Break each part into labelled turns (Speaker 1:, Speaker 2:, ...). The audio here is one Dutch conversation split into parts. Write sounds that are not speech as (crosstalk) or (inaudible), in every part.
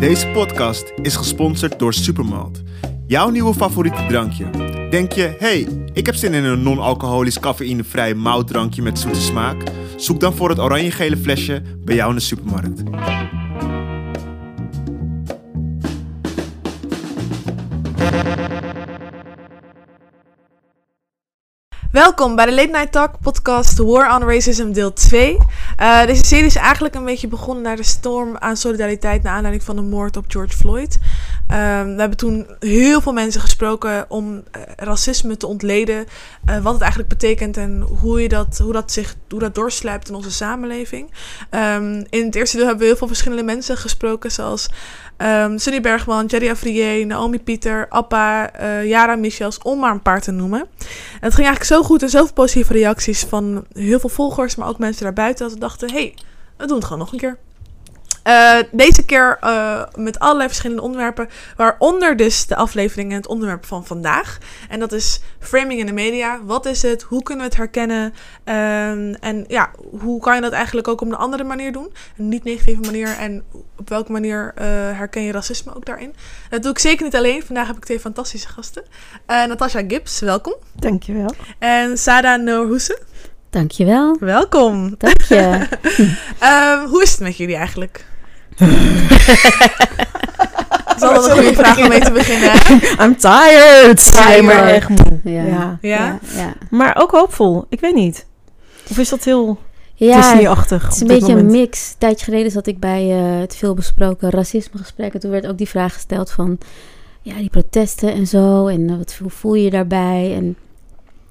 Speaker 1: Deze podcast is gesponsord door Supermalt. Jouw nieuwe favoriete drankje. Denk je, hey, ik heb zin in een non-alcoholisch cafeïnevrij moutdrankje met zoete smaak? Zoek dan voor het oranje-gele flesje bij jou in de supermarkt.
Speaker 2: Welkom bij de Late Night Talk podcast War on Racism deel 2. Uh, deze serie is eigenlijk een beetje begonnen naar de storm aan solidariteit naar aanleiding van de moord op George Floyd. Um, we hebben toen heel veel mensen gesproken om uh, racisme te ontleden, uh, wat het eigenlijk betekent en hoe, je dat, hoe, dat zich, hoe dat doorsluipt in onze samenleving. Um, in het eerste deel hebben we heel veel verschillende mensen gesproken, zoals um, Sunny Bergman, Jerry Afrier, Naomi Pieter, Appa, uh, Yara Michels, om maar een paar te noemen. En het ging eigenlijk zo goed en zoveel positieve reacties van heel veel volgers, maar ook mensen daarbuiten, dat we dachten, hey, we doen het gewoon nog een keer. Uh, deze keer uh, met allerlei verschillende onderwerpen, waaronder dus de aflevering en het onderwerp van vandaag. En dat is framing in de media. Wat is het? Hoe kunnen we het herkennen? Um, en ja, hoe kan je dat eigenlijk ook op een andere manier doen? Een niet negatieve manier. En op welke manier uh, herken je racisme ook daarin? Dat doe ik zeker niet alleen. Vandaag heb ik twee fantastische gasten. Natasha Gibbs, welkom.
Speaker 3: Dankjewel.
Speaker 2: En Sada Noorhoesen.
Speaker 4: Dankjewel.
Speaker 2: Welkom.
Speaker 4: Dank je.
Speaker 2: um, (laughs) hoe is het met jullie eigenlijk? (laughs) Dat is altijd een goede vraag om mee te beginnen. (laughs)
Speaker 3: I'm tired.
Speaker 4: Tired.
Speaker 3: maar echt moe.
Speaker 4: Ja.
Speaker 3: Ja.
Speaker 2: Ja?
Speaker 4: ja.
Speaker 3: Maar ook hoopvol. Ik weet niet. Of is dat heel
Speaker 4: Ja,
Speaker 3: Disney-achtig
Speaker 4: het is een beetje een mix. Een tijdje geleden zat ik bij eh, het veelbesproken racismegesprek. En toen werd ook die vraag gesteld van... Ja, die protesten en zo. En eh, wat, hoe voel je je daarbij? En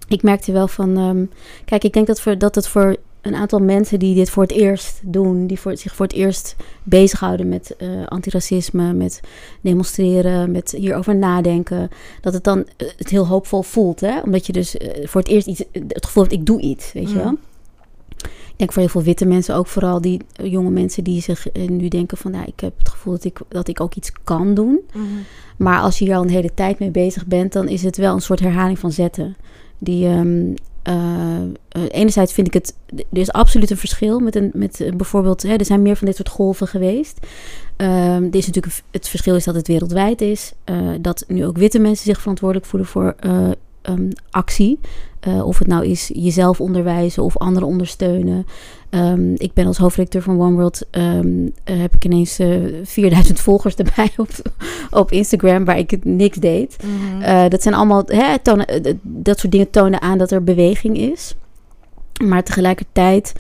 Speaker 4: ik merkte wel van... ehm, kijk, ik denk dat, voor, dat het voor een aantal mensen die dit voor het eerst doen... die voor, zich voor het eerst bezighouden met eh, antiracisme... met demonstreren, met hierover nadenken... dat het dan eh, het heel hoopvol voelt. Hè? Omdat je dus eh, voor het eerst iets, het gevoel hebt... ik doe iets, weet je
Speaker 2: Mm.
Speaker 4: wel? Ik denk voor heel veel witte mensen ook vooral die jonge mensen die zich nu denken van nou, ik heb het gevoel dat ik, dat ik ook iets kan doen.
Speaker 2: Mhm.
Speaker 4: Maar als je hier al een hele tijd mee bezig bent, dan is het wel een soort herhaling van zetten. Die ehm, eh, eh, enerzijds vind ik het, er is absoluut een verschil met een, met eh, bijvoorbeeld, hè, er zijn meer van dit soort golven geweest. Er is natuurlijk het verschil is dat het wereldwijd is, dat nu ook witte mensen zich verantwoordelijk voelen voor ehm, actie. Eh, of het nou is jezelf onderwijzen of anderen ondersteunen. Ehm, ik ben als hoofdredacteur van One World, ehm, eh, heb ik ineens eh (laughs) 4000 volgers erbij op, op Instagram, waar ik niks deed.
Speaker 2: Mhm.
Speaker 4: Dat zijn allemaal, hè, tonen, dat soort dingen tonen aan dat er beweging is. Maar tegelijkertijd,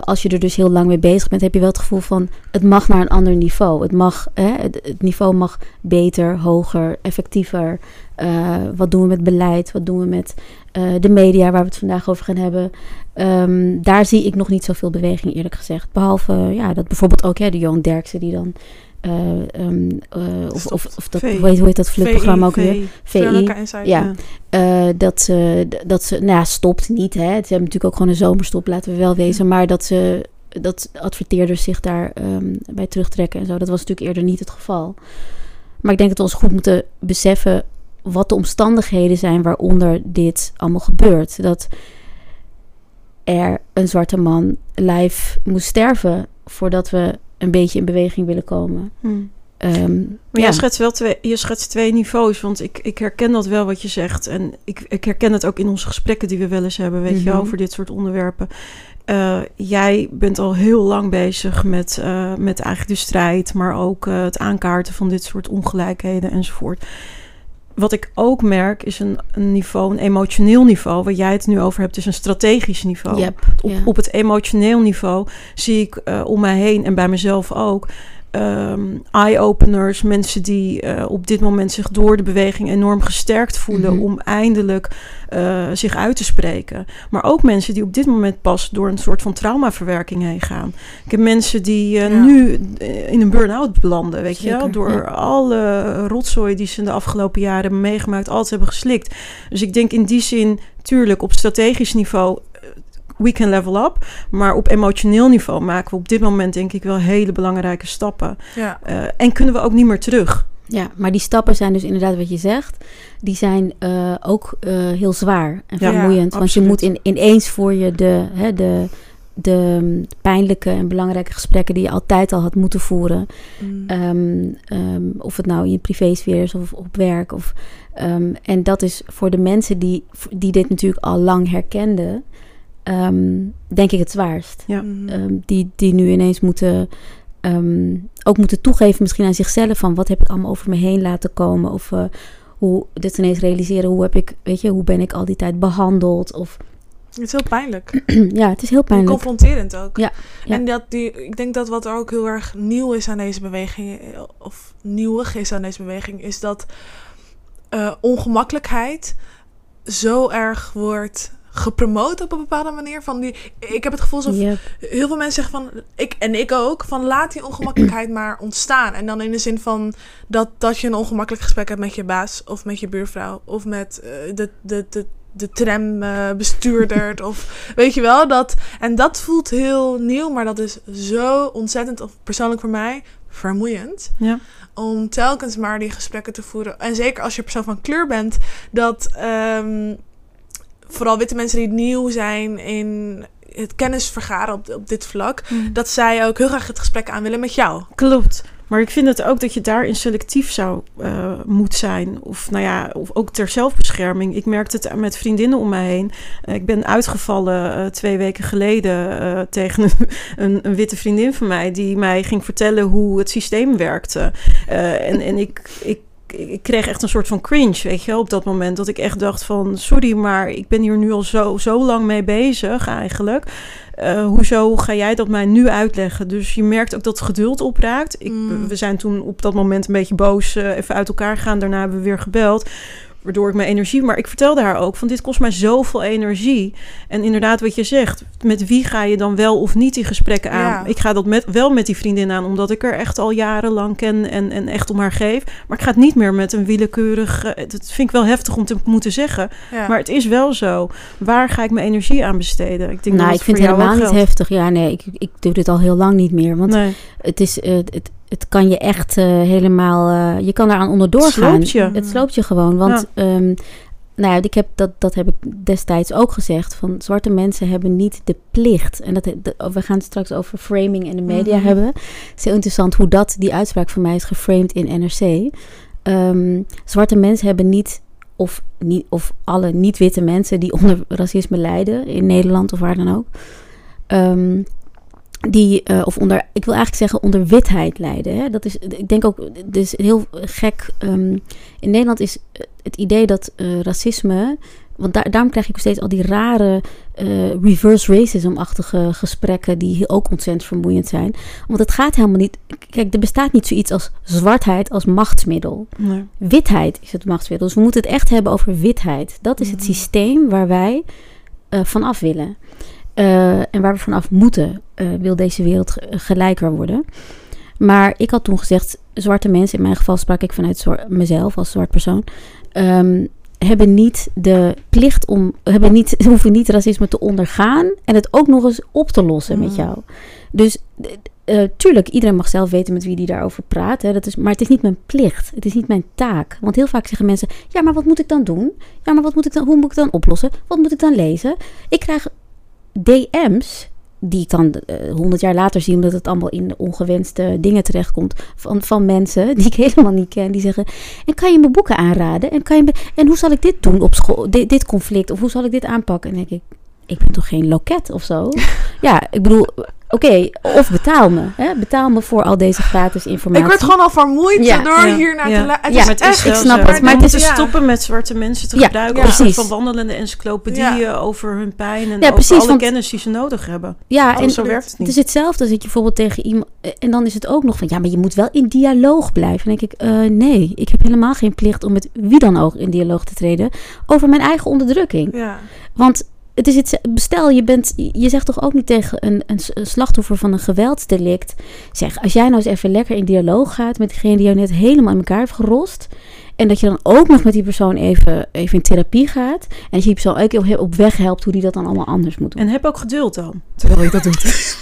Speaker 4: als je er dus heel lang mee bezig bent, heb je wel het gevoel van het mag naar een ander niveau. Het, mag, hè, het, het niveau mag beter, hoger, effectiever. Eh, wat doen we met beleid? Wat doen we met eh, de media waar we het vandaag over gaan hebben? Ehm, daar zie ik nog niet zoveel beweging, eerlijk gezegd. Behalve ja, dat bijvoorbeeld ook hè, de Johan Derksen die dan. eh, ehm, eh, of, of, of dat,
Speaker 3: VI.
Speaker 4: hoe heet, hoe heet dat flipprogramma ook weer?
Speaker 2: Inside.
Speaker 4: Ja. Dat ze, dat ze, nou ja, stopt niet. Hè. Ze hebben natuurlijk ook gewoon een zomerstop, laten we wel wezen. Maar dat ze, dat adverteerders zich daar ehm, bij terugtrekken en zo. Dat was natuurlijk eerder niet het geval. Maar ik denk dat we ons goed moeten beseffen wat de omstandigheden zijn waaronder dit allemaal gebeurt. Dat er een zwarte man live moest sterven voordat we een beetje in beweging willen komen.
Speaker 3: Hm.
Speaker 4: Ehm,
Speaker 3: Maar
Speaker 4: ja.
Speaker 3: jij schetst wel twee, je schetst twee niveaus, want ik, ik herken dat wel wat je zegt. En ik, ik herken het ook in onze gesprekken die we wel eens hebben, weet je,
Speaker 4: Mhm.
Speaker 3: over dit soort onderwerpen. Eh, jij bent al heel lang bezig met, eh, met eigenlijk de strijd, maar ook eh, het aankaarten van dit soort ongelijkheden enzovoort. Wat ik ook merk is een, een niveau, een emotioneel niveau. Waar jij het nu over hebt, is een strategisch niveau.
Speaker 4: Yep,
Speaker 3: Op, op het emotioneel niveau zie ik eh, om mij heen en bij mezelf ook ehm, eye-openers, mensen die eh, op dit moment zich door de beweging enorm gesterkt voelen
Speaker 4: Mhm.
Speaker 3: om eindelijk eh, zich uit te spreken. Maar ook mensen die op dit moment pas door een soort van traumaverwerking heen gaan. Ik heb mensen die eh,
Speaker 2: Ja.
Speaker 3: nu eh, in een burn-out belanden, weet je wel, door
Speaker 4: ja.
Speaker 3: alle rotzooi die ze in de afgelopen jaren hebben meegemaakt, alles hebben geslikt. Dus ik denk in die zin, tuurlijk, op strategisch niveau we can level up. Maar op emotioneel niveau maken we op dit moment denk ik wel hele belangrijke stappen.
Speaker 2: Ja.
Speaker 3: En kunnen we ook niet meer terug.
Speaker 4: Ja, maar die stappen zijn dus inderdaad wat je zegt. Die zijn eh, ook eh, heel zwaar en
Speaker 3: Ja,
Speaker 4: vermoeiend. want je moet in, ineens voor je de, hè, de de pijnlijke en belangrijke gesprekken die je altijd al had moeten voeren.
Speaker 2: Mm.
Speaker 4: Ehm, ehm, of het nou in je privésfeer is of op werk. Of, ehm, en dat is voor de mensen die, die dit natuurlijk al lang herkenden, denk ik het zwaarst.
Speaker 3: Ja.
Speaker 4: Die, die nu ineens moeten, ehm, ook moeten toegeven misschien aan zichzelf van wat heb ik allemaal over me heen laten komen. Of eh, hoe dit ineens realiseren, hoe heb ik, weet je, hoe ben ik al die tijd behandeld. Of
Speaker 2: Het is heel pijnlijk. (clears throat)
Speaker 4: ja, het is heel
Speaker 2: En
Speaker 4: pijnlijk.
Speaker 2: confronterend ook.
Speaker 4: Ja, ja.
Speaker 2: En dat die, ik denk dat wat er ook heel erg nieuw is aan deze beweging, eh, of nieuwig is aan deze beweging, is dat eh, ongemakkelijkheid zo erg wordt gepromoot op een bepaalde manier. Van die, ik heb het gevoel alsof
Speaker 4: Yep.
Speaker 2: heel veel mensen zeggen van, ik en ik ook, van laat die ongemakkelijkheid (clears throat) maar ontstaan. En dan in de zin van dat, dat je een ongemakkelijk gesprek hebt met je baas of met je buurvrouw of met eh, de, de, de, de trambestuurder (laughs) of weet je wel. Dat, en dat voelt heel nieuw, maar dat is zo ontzettend, of persoonlijk voor mij, vermoeiend.
Speaker 3: Ja.
Speaker 2: Om telkens maar die gesprekken te voeren. En zeker als je persoon van kleur bent, dat ehm, vooral witte mensen die nieuw zijn in het kennis vergaren op, op dit vlak, dat zij ook heel graag het gesprek aan willen met jou.
Speaker 3: Klopt. Maar ik vind het ook dat je daarin selectief zou uh, moet zijn. Of nou ja, of ook ter zelfbescherming. Ik merkte het met vriendinnen om mij heen. Uh, ik ben uitgevallen uh, twee weken geleden (laughs) tegen een, een, een, witte vriendin van mij. Die mij ging vertellen hoe het systeem werkte. En, en ik, ik ik kreeg echt een soort van cringe, weet je, op dat moment. Dat ik echt dacht van, sorry, maar ik ben hier nu al zo, zo lang mee bezig eigenlijk. Uh, hoezo ga jij dat mij nu uitleggen? Dus je merkt ook dat het geduld opraakt. Ik, mm. We zijn toen op dat moment een beetje boos uh, even uit elkaar gegaan. Daarna hebben we weer gebeld. Waardoor ik mijn energie... Maar ik vertelde haar ook van dit kost mij zoveel energie. En inderdaad wat je zegt. Met wie ga je dan wel of niet die gesprekken aan? Ja. Ik ga dat met, wel met die vriendin aan. Omdat ik er echt al jarenlang ken en, en echt om haar geef. Maar ik ga het niet meer met een willekeurig... Dat vind ik wel heftig om te moeten zeggen. Ja. Maar het is wel zo. Waar ga ik mijn energie aan besteden?
Speaker 4: Ik denk nou, dat ik vind het helemaal niet heftig. Ja, nee, ik, ik doe dit al heel lang niet meer. Want nee. het is... Uh, het, het kan je echt uh, helemaal... Uh, je kan daaraan onderdoor
Speaker 3: het
Speaker 4: gaan.
Speaker 3: Sloopt je.
Speaker 4: Het sloopt je gewoon. Want ja. um, nou ja, ik heb dat, dat heb ik destijds ook gezegd. Van zwarte mensen hebben niet de plicht. En dat, dat we gaan het straks over framing en de media mm -hmm. hebben. Het is heel interessant hoe dat, die uitspraak van mij is geframed in NRC. Um, zwarte mensen hebben niet of, niet, of alle niet-witte mensen die onder racisme lijden in Nederland of waar dan ook. Um, die, uh, of onder, ik wil eigenlijk zeggen, onder witheid lijden. Hè? Dat is, ik denk ook, het is heel gek. Um, in Nederland is het idee dat uh, racisme. Want daar, daarom krijg ik steeds al die rare uh, reverse racism-achtige gesprekken. die ook ontzettend vermoeiend zijn. Want het gaat helemaal niet. Kijk, er bestaat niet zoiets als zwartheid als machtsmiddel.
Speaker 3: Nee.
Speaker 4: Witheid is het machtsmiddel. Dus we moeten het echt hebben over witheid. Dat is het systeem waar wij vanaf willen. Uh, en waar we vanaf moeten, uh, wil deze wereld gelijker worden. Maar ik had toen gezegd, zwarte mensen, in mijn geval sprak ik vanuit mezelf als zwart persoon, um, hebben niet de plicht om, hebben niet, (laughs) hoeven niet racisme te ondergaan en het ook nog eens op te lossen mm. met jou. Dus uh, tuurlijk, iedereen mag zelf weten met wie die daarover praat. Hè, dat is, maar het is niet mijn plicht. Het is niet mijn taak. Want heel vaak zeggen mensen: Ja, maar wat moet ik dan doen? Ja, maar wat moet ik dan, hoe moet ik dan oplossen? Wat moet ik dan lezen? Ik krijg DM's, die ik dan honderd uh, jaar later zie, omdat het allemaal in ongewenste dingen terechtkomt, van, van mensen die ik (laughs) helemaal niet ken, die zeggen: En kan je me boeken aanraden? En, kan je me, en hoe zal ik dit doen op school, dit, dit conflict? Of hoe zal ik dit aanpakken? En denk ik: Ik ben toch geen loket of zo? (laughs) ja, ik bedoel. Oké, okay, of betaal me. Hè? Betaal me voor al deze gratis informatie.
Speaker 2: Ik word gewoon al vermoeid ja, door ja, hier naar
Speaker 3: ja.
Speaker 2: te luisteren.
Speaker 4: Ja, het is
Speaker 3: ik
Speaker 4: snap het.
Speaker 3: Maar het is stoppen met zwarte mensen te gebruiken een
Speaker 4: precies.
Speaker 3: van wandelende encyclopedieën over hun pijn en
Speaker 4: ja,
Speaker 3: over
Speaker 4: precies,
Speaker 3: alle
Speaker 4: want,
Speaker 3: kennis die ze nodig hebben.
Speaker 4: Ja,
Speaker 3: oh,
Speaker 4: en
Speaker 3: zo werkt het niet.
Speaker 4: Het is hetzelfde als dat je bijvoorbeeld tegen iemand... En dan is het ook nog van, ja, maar je moet wel in dialoog blijven. En dan denk ik, uh, nee, ik heb helemaal geen plicht om met wie dan ook in dialoog te treden over mijn eigen onderdrukking.
Speaker 2: Ja.
Speaker 4: Want het is het, stel, je, bent, je zegt toch ook niet tegen een, een slachtoffer van een geweldsdelict. Zeg, als jij nou eens even lekker in dialoog gaat met degene die jou net helemaal in elkaar heeft gerost. En dat je dan ook nog met die persoon even, even in therapie gaat. En dat je die persoon ook heel op weg helpt hoe die dat dan allemaal anders moet doen.
Speaker 3: En heb ook geduld dan, terwijl je dat doet. (laughs)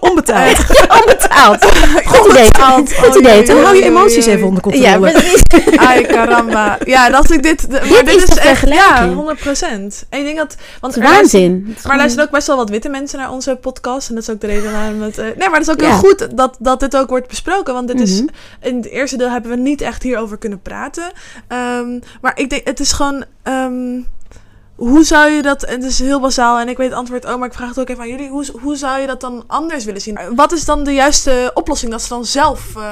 Speaker 3: Onbetaald. (laughs)
Speaker 4: Onbetaald. (laughs) Goed idee.
Speaker 2: Onbetaald.
Speaker 4: Goed
Speaker 2: Oh,
Speaker 4: idee?
Speaker 3: Dan hou je emoties
Speaker 2: jee.
Speaker 3: even onder
Speaker 4: Ja,
Speaker 3: controle.
Speaker 4: precies.
Speaker 2: Ai, caramba. Ja, dat ik dit... Maar dit,
Speaker 4: is
Speaker 2: echt... Ja,
Speaker 4: vergelijking?
Speaker 2: 100 procent. En ik denk dat... Want
Speaker 4: Het is
Speaker 2: luisteren-
Speaker 4: waanzin.
Speaker 2: Maar luisteren ook best wel wat witte mensen naar onze podcast. En dat is ook de reden waarom het... eh, nee, maar dat is ook
Speaker 4: Ja.
Speaker 2: heel goed dat, dat dit ook wordt besproken. Want dit is...
Speaker 4: Mhm.
Speaker 2: In het eerste deel hebben we niet echt hierover kunnen praten. Ehm, maar ik denk, het is gewoon... ehm, hoe zou je dat... En het is heel bazaal en ik weet het antwoord ook. Maar ik vraag het ook even aan jullie. Hoe, hoe zou je dat dan anders willen zien? Wat is dan de juiste oplossing? Dat ze dan zelf ehm,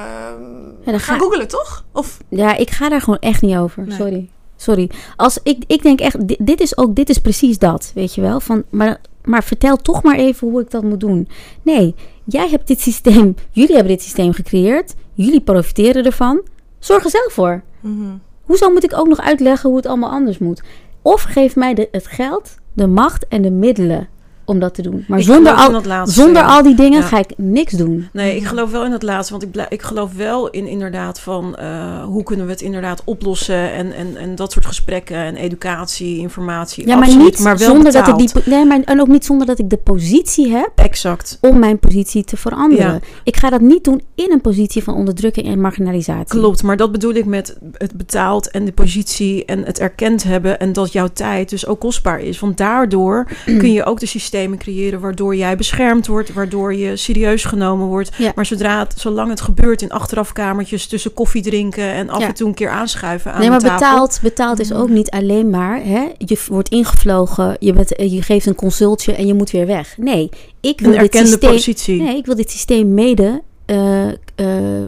Speaker 4: Ja, dan
Speaker 2: gaan
Speaker 4: ga-
Speaker 2: googelen, toch? Of...
Speaker 4: Ja, ik ga daar gewoon echt niet over.
Speaker 2: Nee.
Speaker 4: Sorry. Sorry. Als ik, ik denk echt, dit, dit is ook, dit is precies dat, weet je wel. Van, maar, maar vertel toch maar even hoe ik dat moet doen. Nee, jij hebt dit systeem, jullie hebben dit systeem gecreëerd. Jullie profiteren ervan. Zorg er zelf voor.
Speaker 2: Mhm.
Speaker 4: Hoezo moet ik ook nog uitleggen hoe het allemaal anders moet? Of geef mij de, het geld, de macht en de middelen om dat te doen. Maar
Speaker 3: Ik
Speaker 4: zonder, al, zonder al die dingen
Speaker 3: Ja.
Speaker 4: ga ik niks doen.
Speaker 3: Nee, ik geloof wel in het laatste. Want ik, blij- ik geloof wel in inderdaad van eh, hoe kunnen we het inderdaad oplossen. En, en, en dat soort gesprekken en educatie, informatie.
Speaker 4: Ja, maar
Speaker 3: Absoluut,
Speaker 4: niet
Speaker 3: maar wel
Speaker 4: zonder dat ik
Speaker 3: betaald.
Speaker 4: die. Nee, maar en ook niet zonder dat ik de positie heb
Speaker 3: Exact.
Speaker 4: om mijn positie te veranderen.
Speaker 3: Ja.
Speaker 4: Ik ga dat niet doen in een positie van onderdrukking en marginalisatie.
Speaker 3: Klopt, maar dat bedoel ik met het betaald en de positie en het erkend hebben en dat jouw tijd dus ook kostbaar is. Want daardoor (clears throat) kun je ook de systemen creëren waardoor jij beschermd wordt, waardoor je serieus genomen wordt.
Speaker 4: Ja.
Speaker 3: Maar zodra het, zolang het gebeurt in achterafkamertjes tussen koffie drinken en af
Speaker 4: Ja.
Speaker 3: en toe een keer aanschuiven aan
Speaker 4: Nee, maar
Speaker 3: de tafel.
Speaker 4: betaald, betaald is ook niet alleen maar. Hè, je wordt ingevlogen, je, bent, eh, je geeft een consultje en je moet weer weg. Nee, ik wil
Speaker 3: Een
Speaker 4: dit systeem.
Speaker 3: positie.
Speaker 4: Nee, ik wil dit systeem mede eh, eh,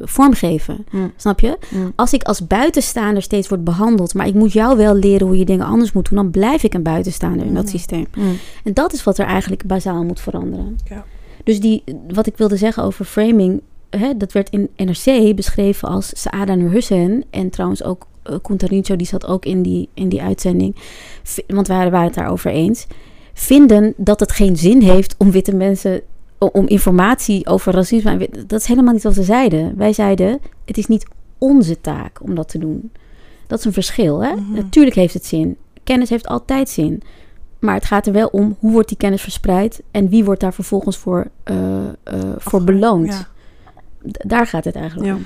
Speaker 4: vormgeven.
Speaker 3: Hm.
Speaker 4: Snap je?
Speaker 3: Hm.
Speaker 4: Als ik als buitenstaander steeds word behandeld, maar ik moet jou wel leren hoe je dingen anders moet doen, dan blijf ik een buitenstaander in dat
Speaker 2: Mhm.
Speaker 4: systeem. En dat is wat er eigenlijk bazaal moet veranderen.
Speaker 2: Ja.
Speaker 4: Dus die, wat ik wilde zeggen over framing, hè, dat werd in NRC beschreven als Saada Nurhussein. En trouwens ook uh, Kuntarincho, die zat ook in die, in die uitzending. Want we waren het daarover eens. Vinden dat het geen zin heeft om witte mensen, om informatie over racisme. Dat is helemaal niet wat we zeiden. Wij zeiden, het is niet onze taak om dat te doen. Dat is een verschil. Hè?
Speaker 2: Mhm.
Speaker 4: Natuurlijk heeft het zin. Kennis heeft altijd zin. Maar het gaat er wel om hoe wordt die kennis verspreid en wie wordt daar vervolgens voor, eh, eh, voor beloond.
Speaker 2: Ja.
Speaker 4: Daar gaat het eigenlijk
Speaker 3: Ja.
Speaker 4: om.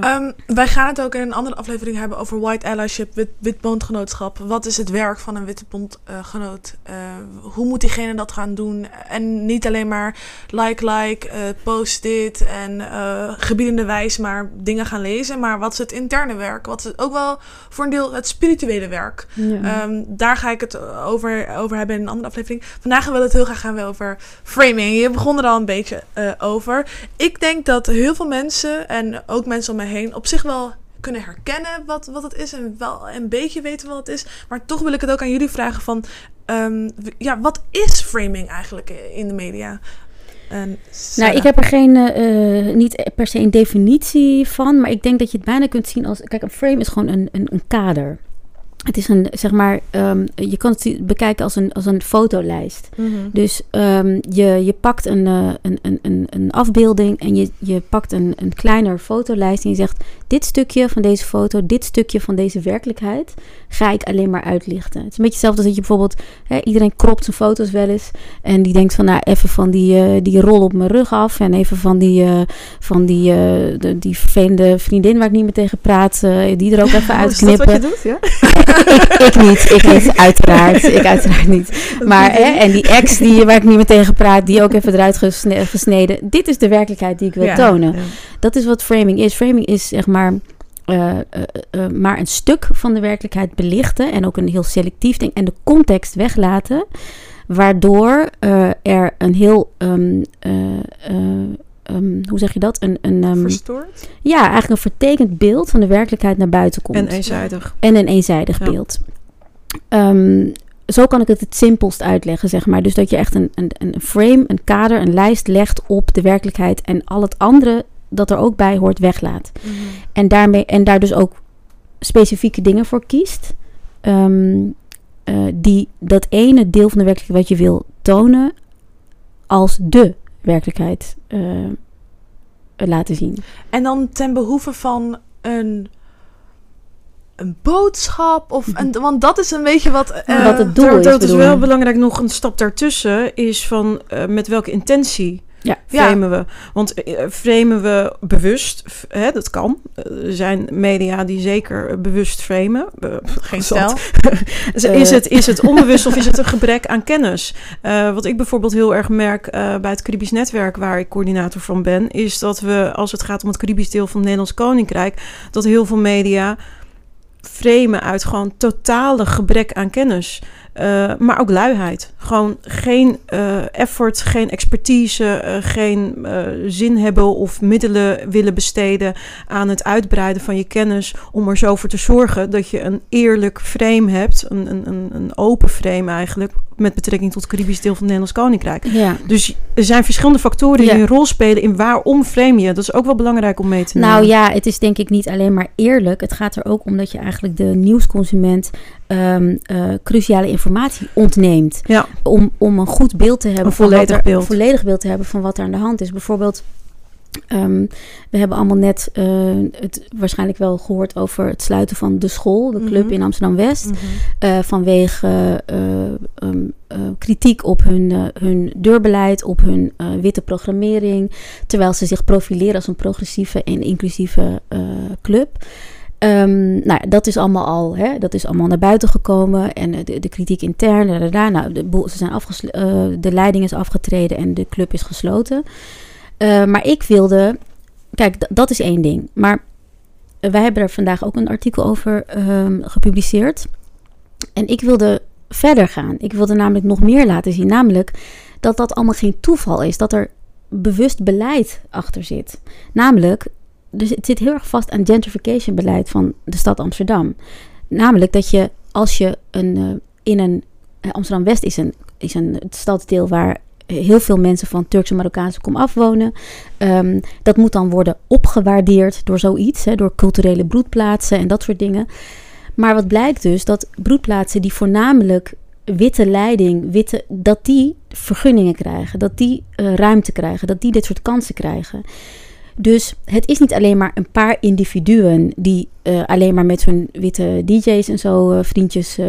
Speaker 2: Ehm, wij gaan het ook in een andere aflevering hebben over white allyship, wit, bondgenootschap. Wat is het werk van een witte bondgenoot? Eh, hoe moet diegene dat gaan doen? En niet alleen maar like, like, eh, post dit en eh gebiedende wijs maar dingen gaan lezen. Maar wat is het interne werk? Wat is het ook wel voor een deel het spirituele werk? Ehm, daar ga ik het over, over hebben in een andere aflevering. Vandaag willen we het heel graag gaan over framing. Je begon er al een beetje over. Ik denk dat heel veel mensen en ook mensen om heen op zich wel kunnen herkennen wat, wat het is en wel een beetje weten wat het is. Maar toch wil ik het ook aan jullie vragen van, ehm, ja, wat is framing eigenlijk in de media? En
Speaker 4: Nou, ik heb er geen, eh, niet per se een definitie van, maar ik denk dat je het bijna kunt zien als, kijk, een frame is gewoon een, een, een kader. Het is een, zeg maar, ehm, je kan het bekijken als een, als een fotolijst.
Speaker 2: Mhm.
Speaker 4: Dus ehm, je, je pakt een, eh, een, een, een, een afbeelding en je, je pakt een, een kleiner fotolijst en je zegt: Dit stukje van deze foto, dit stukje van deze werkelijkheid ga ik alleen maar uitlichten. Het is een beetje hetzelfde als dat je bijvoorbeeld, hè, iedereen kropt zijn foto's wel eens en die denkt van, nou, even van die, eh, die rol op mijn rug af en even van die, eh, van die, eh, de, die vervelende vriendin waar ik niet meer tegen praat, die er ook even (laughs)
Speaker 3: Oh, is dat wat
Speaker 4: uitknippen
Speaker 3: je doet? Ja?
Speaker 4: ik, (laughs) ik niet, ik niet, (laughs) uiteraard. Ik uiteraard niet. Maar, hè, en die ex die, waar ik niet meer tegen praat, die ook even eruit gesne- gesneden. Dit is de werkelijkheid die ik wil
Speaker 2: Ja.
Speaker 4: tonen.
Speaker 3: Ja.
Speaker 4: Dat is wat framing is. Framing is zeg maar eh, eh, eh, maar een stuk van de werkelijkheid belichten en ook een heel selectief ding en de context weglaten, waardoor er een heel, ehm, eh, eh, ehm, hoe zeg je dat? Een, een, ehm,
Speaker 2: Verstoord?
Speaker 4: ja, eigenlijk een vertekend beeld van de werkelijkheid naar buiten komt.
Speaker 3: En eenzijdig.
Speaker 4: En een eenzijdig
Speaker 3: Ja.
Speaker 4: beeld. Zo kan ik het het simpelst uitleggen, zeg maar. Dus dat je echt een, een, een frame, een kader, een lijst legt op de werkelijkheid en al het andere dat er ook bij hoort weglaat.
Speaker 2: Mhm.
Speaker 4: En, daarmee, en daar dus ook specifieke dingen voor kiest. ehm, eh, die dat ene deel van de werkelijkheid wat je wil tonen als de werkelijkheid eh, laten zien.
Speaker 2: En dan ten behoeve van een een boodschap? Of een, want dat is een beetje wat... eh,
Speaker 4: Wat het doel
Speaker 3: dat,
Speaker 4: is,
Speaker 3: dat is wel belangrijk. Nog een stap daartussen is van eh, met welke intentie
Speaker 4: Ja.
Speaker 3: framen we. Want eh, framen we bewust, hè, dat kan. Eh, Er zijn media die zeker eh, bewust framen.
Speaker 2: Geen stijl. (laughs)
Speaker 3: Is, het, is het onbewust of is het een (laughs) gebrek aan kennis? Wat ik bijvoorbeeld heel erg merk bij het Caribisch Netwerk, waar ik coördinator van ben, is dat we, als het gaat om het Caribisch deel van het Nederlands Koninkrijk, dat heel veel media framen uit gewoon totale gebrek aan kennis. Eh, maar ook luiheid. Gewoon geen eh, effort, geen expertise, eh, geen zin hebben of middelen willen besteden aan het uitbreiden van je kennis. Om er zo voor te zorgen dat je een eerlijk frame hebt, een, een, een, open frame eigenlijk, met betrekking tot het Caribisch deel van het Nederlands Koninkrijk.
Speaker 4: Ja.
Speaker 3: Dus er zijn verschillende factoren
Speaker 4: Ja.
Speaker 3: die een rol spelen in waarom frame je. Dat is ook wel belangrijk om mee te nemen.
Speaker 4: Nou ja, het is denk ik niet alleen maar eerlijk. Het gaat er ook om dat je eigenlijk de nieuwsconsument ehm, eh, cruciale informatie ontneemt.
Speaker 3: Ja.
Speaker 4: Om, om een goed beeld te hebben.
Speaker 3: Een volledig
Speaker 4: er-
Speaker 3: beeld.
Speaker 4: Een volledig beeld te hebben van wat er aan de hand is. Bijvoorbeeld, ehm, we hebben allemaal net eh, het waarschijnlijk wel gehoord over het sluiten van de school, de club
Speaker 2: Mhm.
Speaker 4: in Amsterdam-West.
Speaker 2: Mhm.
Speaker 4: eh, vanwege eh, ehm, eh, kritiek op hun, hun deurbeleid, op hun witte programmering, terwijl ze zich profileren als een progressieve en inclusieve club. Ehm, nou, dat is allemaal al, hè, dat is allemaal naar buiten gekomen en eh, de, de kritiek intern, nou, de, ze zijn afgesl- eh, de leiding is afgetreden en de club is gesloten. Eh, maar ik wilde, kijk, dat is één ding. Maar wij hebben er vandaag ook een artikel over ehm, gepubliceerd. En ik wilde verder gaan. Ik wilde namelijk nog meer laten zien. Namelijk dat dat allemaal geen toeval is. Dat er bewust beleid achter zit. Namelijk, dus het zit heel erg vast aan gentrification beleid van de stad Amsterdam. Namelijk dat je als je een, eh, in een eh, Amsterdam West is een, is een stadsdeel waar heel veel mensen van Turkse Marokkaanse kom afwonen. Ehm, dat moet dan worden opgewaardeerd door zoiets, hè, door culturele broedplaatsen en dat soort dingen. Maar wat blijkt dus, dat broedplaatsen die voornamelijk witte leiding, witte, dat die vergunningen krijgen, dat die eh, ruimte krijgen, dat die dit soort kansen krijgen. Dus het is niet alleen maar een paar individuen die eh, alleen maar met hun witte DJ's en zo eh, vriendjes eh,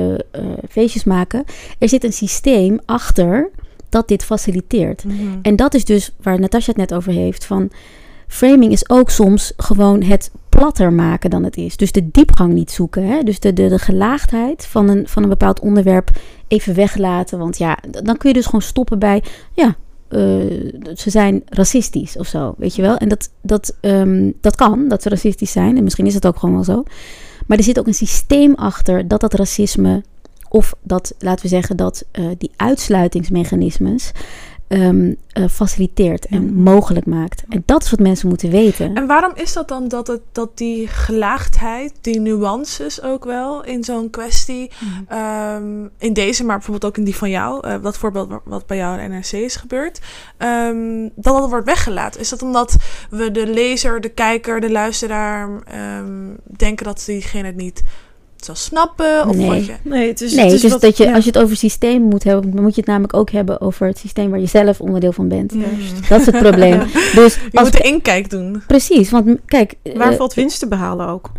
Speaker 4: feestjes maken. Er zit een systeem achter dat dit faciliteert.
Speaker 2: Mhm.
Speaker 4: En dat is dus waar Natasja het net over heeft. Van framing is ook soms gewoon het platter maken dan het is. Dus de diepgang niet zoeken. Hè? Dus de, de, de gelaagdheid van een, van een bepaald onderwerp even weglaten. Want ja, dan kun je dus gewoon stoppen bij. Ja, eh, ze zijn racistisch of zo. Weet je wel? En dat, dat, ehm, dat kan, dat ze racistisch zijn. En misschien is het ook gewoon wel zo. Maar er zit ook een systeem achter dat dat racisme. Of dat, laten we zeggen, dat eh, die uitsluitingsmechanismes ehm, eh, faciliteert en
Speaker 2: Ja.
Speaker 4: mogelijk maakt. En dat is wat mensen moeten weten.
Speaker 2: En waarom is dat dan dat, het, dat die gelaagdheid, die nuances ook wel in zo'n kwestie, ehm, in deze, maar bijvoorbeeld ook in die van jou, eh, dat voorbeeld wa- wat bij jou in NRC is gebeurd, ehm, dat dat wordt weggelaten? Is dat omdat we de lezer, de kijker, de luisteraar ehm, denken dat diegene het niet zal snappen? Of
Speaker 4: Nee.
Speaker 2: wat je...
Speaker 3: Nee, het is,
Speaker 4: Nee,
Speaker 3: het is
Speaker 4: dus
Speaker 3: wat-
Speaker 4: dat je,
Speaker 3: ja.
Speaker 4: als je het over systeem moet hebben, dan moet je het namelijk ook hebben over het systeem waar je zelf onderdeel van bent.
Speaker 2: Mm.
Speaker 4: Dat is het probleem. Dus
Speaker 2: Je
Speaker 4: als,
Speaker 2: moet de inkijk doen.
Speaker 4: precies, want kijk,
Speaker 3: Waar
Speaker 4: eh,
Speaker 3: valt winst te behalen ook?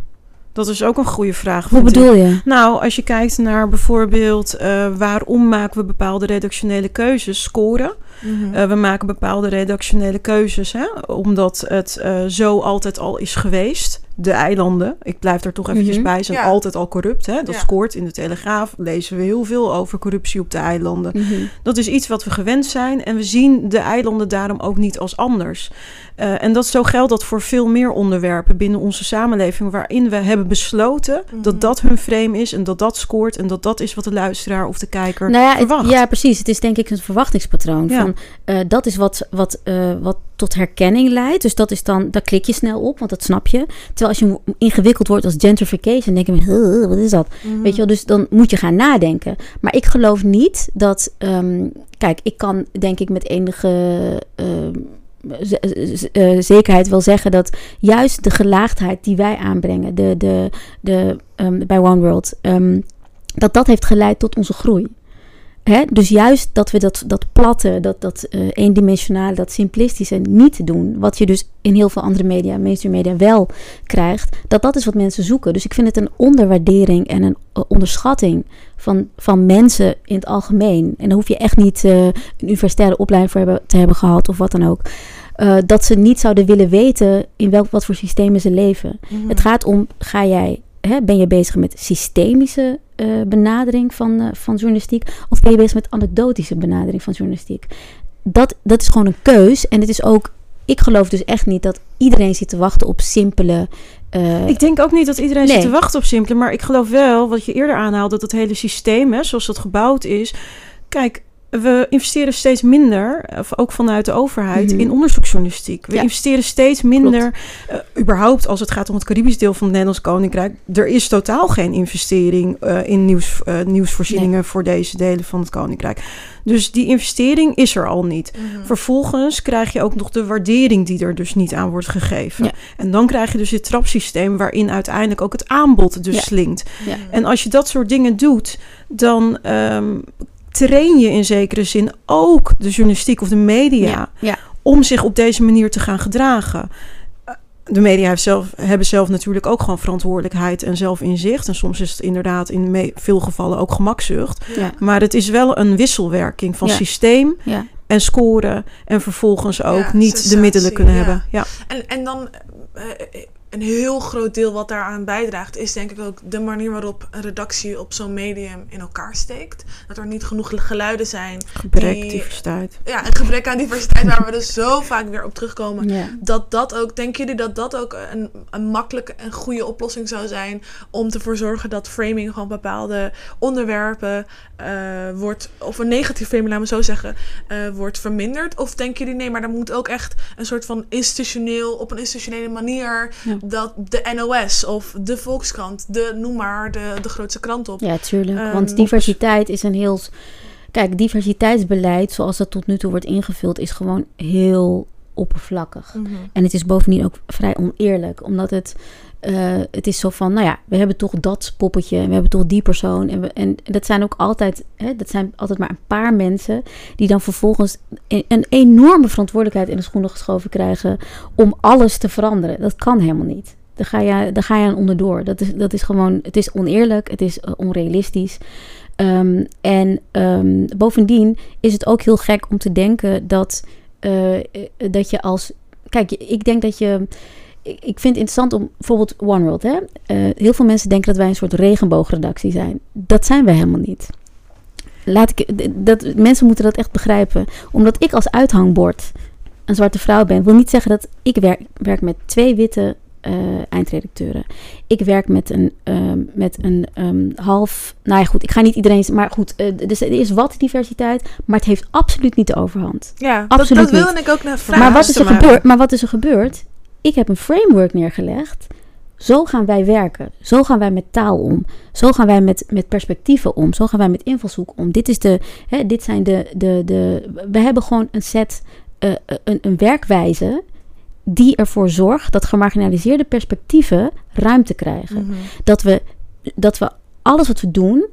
Speaker 3: Dat is ook een goede vraag.
Speaker 4: hoe
Speaker 3: ik.
Speaker 4: bedoel je?
Speaker 3: Nou, als je kijkt naar bijvoorbeeld eh, waarom maken we bepaalde redactionele keuzes, scoren.
Speaker 2: Mhm.
Speaker 3: Eh, we maken bepaalde redactionele keuzes, hè, omdat het eh, zo altijd al is geweest. De eilanden, ik blijf er toch eventjes
Speaker 4: Mhm.
Speaker 3: bij, zijn
Speaker 2: Ja.
Speaker 3: altijd al corrupt. Hè? Dat
Speaker 2: Ja.
Speaker 3: scoort in de Telegraaf, lezen we heel veel over corruptie op de eilanden.
Speaker 4: Mhm.
Speaker 3: Dat is iets wat we gewend zijn en we zien de eilanden daarom ook niet als anders. Eh, en dat zo geldt dat voor veel meer onderwerpen binnen onze samenleving, waarin we hebben besloten
Speaker 2: Mhm.
Speaker 3: dat dat hun frame is en dat dat scoort en dat dat is wat de luisteraar of de kijker
Speaker 4: Nou ja, het-
Speaker 3: verwacht.
Speaker 4: ja, precies. Het is denk ik een verwachtingspatroon.
Speaker 3: Ja.
Speaker 4: Van, eh, dat is wat, wat, eh, wat tot herkenning leidt. Dus dat is dan, daar klik je snel op, want dat snap je. Terwijl als je ingewikkeld wordt als gentrification, denk je, "Huh, wat is dat?
Speaker 2: Mhm.
Speaker 4: Weet je wel, dus dan moet je gaan nadenken. Maar ik geloof niet dat. ehm, kijk, ik kan denk ik met enige ehm, eh, zekerheid wel zeggen dat juist de gelaagdheid die wij aanbrengen, de, de, de, ehm, bij One World, dat dat heeft geleid tot onze groei. Hè? Dus juist dat we dat, dat platte, dat, dat eh, eendimensionale, dat simplistische niet doen. Wat je dus in heel veel andere media, mainstream media, wel krijgt. Dat dat is wat mensen zoeken. Dus ik vind het een onderwaardering en een eh, onderschatting van, van mensen in het algemeen. En daar hoef je echt niet eh, een universitaire opleiding voor hebben, te hebben gehad of wat dan ook. Dat ze niet zouden willen weten in welk, wat voor systemen ze leven.
Speaker 2: Mhm.
Speaker 4: Het gaat om, ga jij, hè, ben je bezig met systemische eh, benadering van, eh, van journalistiek? Of ben je bezig met anekdotische benadering van journalistiek? Dat, dat is gewoon een keus. En het is ook, ik geloof dus echt niet dat iedereen zit te wachten op simpele... eh,
Speaker 3: Ik denk ook niet dat iedereen
Speaker 4: Nee.
Speaker 3: zit te wachten op simpele. Maar ik geloof wel, wat je eerder aanhaalde, dat het hele systeem, hè, zoals dat gebouwd is. Kijk, we investeren steeds minder, of ook vanuit de overheid,
Speaker 4: Mhm.
Speaker 3: in onderzoeksjournalistiek. We
Speaker 4: Ja.
Speaker 3: investeren steeds minder, eh, überhaupt als het gaat om het Caribisch deel van het Nederlands Koninkrijk. Er is totaal geen investering eh, in nieuws, eh, nieuwsvoorzieningen voor deze delen van het Koninkrijk. Dus die investering is er al niet.
Speaker 2: Mhm.
Speaker 3: Vervolgens krijg je ook nog de waardering die er dus niet aan wordt gegeven.
Speaker 4: Ja.
Speaker 3: En dan krijg je dus dit trapsysteem waarin uiteindelijk ook het aanbod dus
Speaker 4: Ja.
Speaker 3: slinkt. En als je dat soort dingen doet, dan ehm, train je in zekere zin ook de journalistiek of de media
Speaker 4: ja, ja.
Speaker 3: om zich op deze manier te gaan gedragen. Eh, De media heeft zelf, hebben zelf natuurlijk ook gewoon verantwoordelijkheid en zelfinzicht. En soms is het inderdaad in me- veel gevallen ook gemakzucht.
Speaker 4: ja,
Speaker 3: Maar het is wel een wisselwerking van
Speaker 4: Ja.
Speaker 3: systeem
Speaker 4: ja.
Speaker 3: en scoren. En vervolgens ook
Speaker 2: Ja,
Speaker 3: niet de middelen kunnen
Speaker 2: ja.
Speaker 3: hebben. Ja.
Speaker 2: En, en dan eh, eh, een heel groot deel wat daaraan bijdraagt, is denk ik ook de manier waarop een redactie op zo'n medium in elkaar steekt. Dat er niet genoeg geluiden zijn.
Speaker 3: Gebrek,
Speaker 2: Die-
Speaker 3: diversiteit.
Speaker 2: Ja, een gebrek aan diversiteit waar we dus zo vaak weer op terugkomen. Dat dat ook, denken jullie dat dat ook een, een makkelijke en goede oplossing zou zijn om ervoor zorgen dat framing van bepaalde onderwerpen eh, wordt, of een negatief framing, laten we zo zeggen, eh, wordt verminderd? Of denken jullie nee, maar er moet ook echt een soort van institutioneel, op een institutionele manier,
Speaker 3: Ja.
Speaker 2: Dat de NOS of de Volkskrant, de, noem maar, de, de grootste krant op.
Speaker 4: Ja, tuurlijk.
Speaker 2: Ehm,
Speaker 4: Want diversiteit is een heel. Kijk, diversiteitsbeleid, zoals dat tot nu toe wordt ingevuld, is gewoon heel oppervlakkig.
Speaker 2: Mhm.
Speaker 4: En het is bovendien ook vrij oneerlijk, omdat het. eh, het is zo van, nou ja, we hebben toch dat poppetje en we hebben toch die persoon. En, we, en dat zijn ook altijd, hè, dat zijn altijd maar een paar mensen die dan vervolgens een, een enorme verantwoordelijkheid in de schoenen geschoven krijgen om alles te veranderen. Dat kan helemaal niet. Daar ga je, daar ga je aan onderdoor. Dat is, dat is gewoon, het is oneerlijk, het is eh, onrealistisch. Ehm, en ehm, bovendien is het ook heel gek om te denken dat, dat je als. Kijk, ik denk dat je. Ik vind het interessant om bijvoorbeeld One World. Hè? Eh, heel veel mensen denken dat wij een soort regenboogredactie zijn. Dat zijn wij helemaal niet. Laat ik, dat, mensen moeten dat echt begrijpen. Omdat ik als uithangbord een zwarte vrouw ben, wil niet zeggen dat ik werk, werk met twee witte eh, eindredacteuren. Ik werk met een, ehm, met een ehm, half. Nou ja, goed, ik ga niet iedereen. Maar goed, eh, dus er is wat diversiteit, maar het heeft absoluut niet de overhand.
Speaker 2: Ja, dat,
Speaker 4: Absoluut
Speaker 2: dat wilde ik ook naar vragen.
Speaker 4: maar, wat is er gebeurd, maar wat is er gebeurd? Ik heb een framework neergelegd. Zo gaan wij werken. Zo gaan wij met taal om. Zo gaan wij met, met perspectieven om. Zo gaan wij met invalshoek om. Dit, is de, hè, dit zijn de, de, de. We hebben gewoon een set. eh, een, een werkwijze. Die ervoor zorgt dat gemarginaliseerde perspectieven ruimte krijgen.
Speaker 2: Mhm.
Speaker 4: Dat, we, dat we alles wat we doen.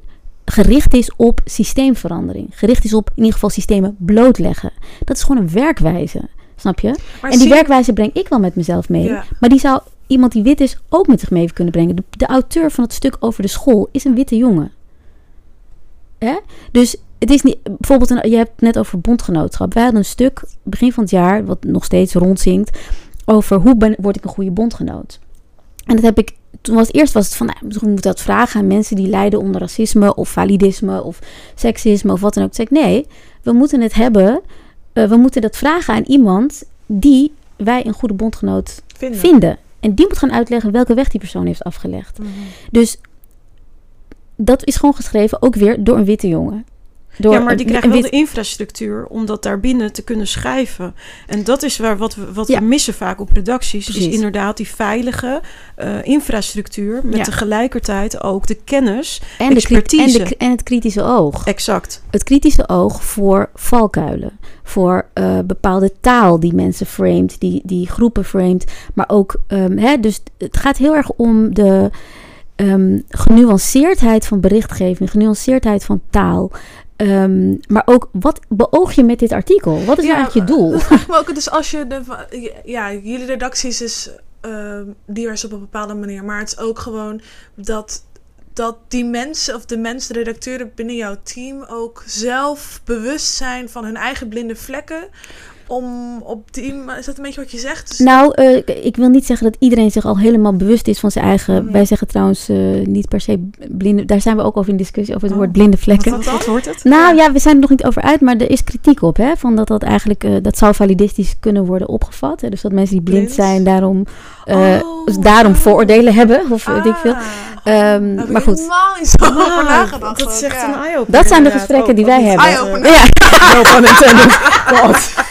Speaker 4: gericht is op systeemverandering. Gericht is op in ieder geval systemen blootleggen. Dat is gewoon een werkwijze. Snap je?
Speaker 2: Maar
Speaker 4: en die werkwijze breng ik wel met mezelf mee.
Speaker 2: Ja.
Speaker 4: Maar die zou iemand die wit is ook met zich mee kunnen brengen. De, de auteur van het stuk over de school is een witte jongen. Hè? Dus het is niet... Bijvoorbeeld, een, je hebt het net over bondgenootschap. Wij hadden een stuk begin van het jaar... wat nog steeds rondzinkt... over hoe ben, word ik een goede bondgenoot. En dat heb ik... Toen was het eerst was het van... Nou, misschien moet dat vragen aan mensen die lijden onder racisme... of validisme of seksisme of wat dan ook. Toen zei ik, nee, we moeten het hebben... eh, we moeten dat vragen aan iemand die wij een goede bondgenoot
Speaker 2: vinden.
Speaker 4: vinden. En die moet gaan uitleggen welke weg die persoon heeft afgelegd.
Speaker 2: Mhm.
Speaker 4: Dus dat is gewoon geschreven ook weer door een witte jongen. Door
Speaker 3: ja, maar die krijgen wel de infrastructuur om dat daarbinnen te kunnen schrijven. En dat is waar wat we, wat
Speaker 4: Ja.
Speaker 3: we missen vaak op redacties. Is
Speaker 4: Precies.
Speaker 3: inderdaad die veilige eh, infrastructuur. Met
Speaker 4: Ja.
Speaker 3: tegelijkertijd ook de kennis.
Speaker 4: en, de, en,
Speaker 3: expertise.
Speaker 4: de, en het kritische oog.
Speaker 3: Exact.
Speaker 4: Het kritische oog voor valkuilen. Voor eh, bepaalde taal die mensen framed, die, die groepen framed. Maar ook, ehm, hè, dus het gaat heel erg om de ehm, genuanceerdheid van berichtgeving, genuanceerdheid van taal. Ehm, maar ook, wat beoog je met dit artikel? Wat is
Speaker 2: Ja,
Speaker 4: nou eigenlijk je doel? (laughs)
Speaker 2: Ook. Dus als je de, ja, jullie redacties is ehm, divers op een bepaalde manier, maar het is ook gewoon dat dat die mensen of de mensen, de redacteuren binnen jouw team ook zelf bewust zijn van hun eigen blinde vlekken. Om op die, is dat een beetje wat je zegt? Dus
Speaker 4: Nou, eh, ik wil niet zeggen dat iedereen zich al helemaal bewust is van zijn eigen. Wij zeggen trouwens eh, niet per se blinde. Daar zijn we ook over in discussie over het
Speaker 2: Oh,
Speaker 4: woord blinde vlekken.
Speaker 2: wat dan?
Speaker 3: Wat wordt het?
Speaker 4: Nou ja, we zijn er nog niet over uit, maar er is kritiek op, hè? Van dat dat eigenlijk, eh, dat zou validistisch kunnen worden opgevat. Hè? Dus dat mensen die blind,
Speaker 2: Blind?
Speaker 4: zijn, daarom, eh,
Speaker 2: Oh,
Speaker 4: dus daarom
Speaker 2: ah.
Speaker 4: vooroordelen hebben, of weet ik veel.
Speaker 2: Ah.
Speaker 4: Ehm,
Speaker 2: ik
Speaker 4: maar goed.
Speaker 2: zo nagedacht.
Speaker 3: dat is
Speaker 2: ook,
Speaker 3: echt
Speaker 2: ja.
Speaker 3: een eye-opener.
Speaker 4: Dat zijn de gesprekken
Speaker 3: Oh,
Speaker 4: die wij hebben.
Speaker 2: Eye-opener.
Speaker 4: Ja, (laughs)
Speaker 3: No pun intended. (laughs)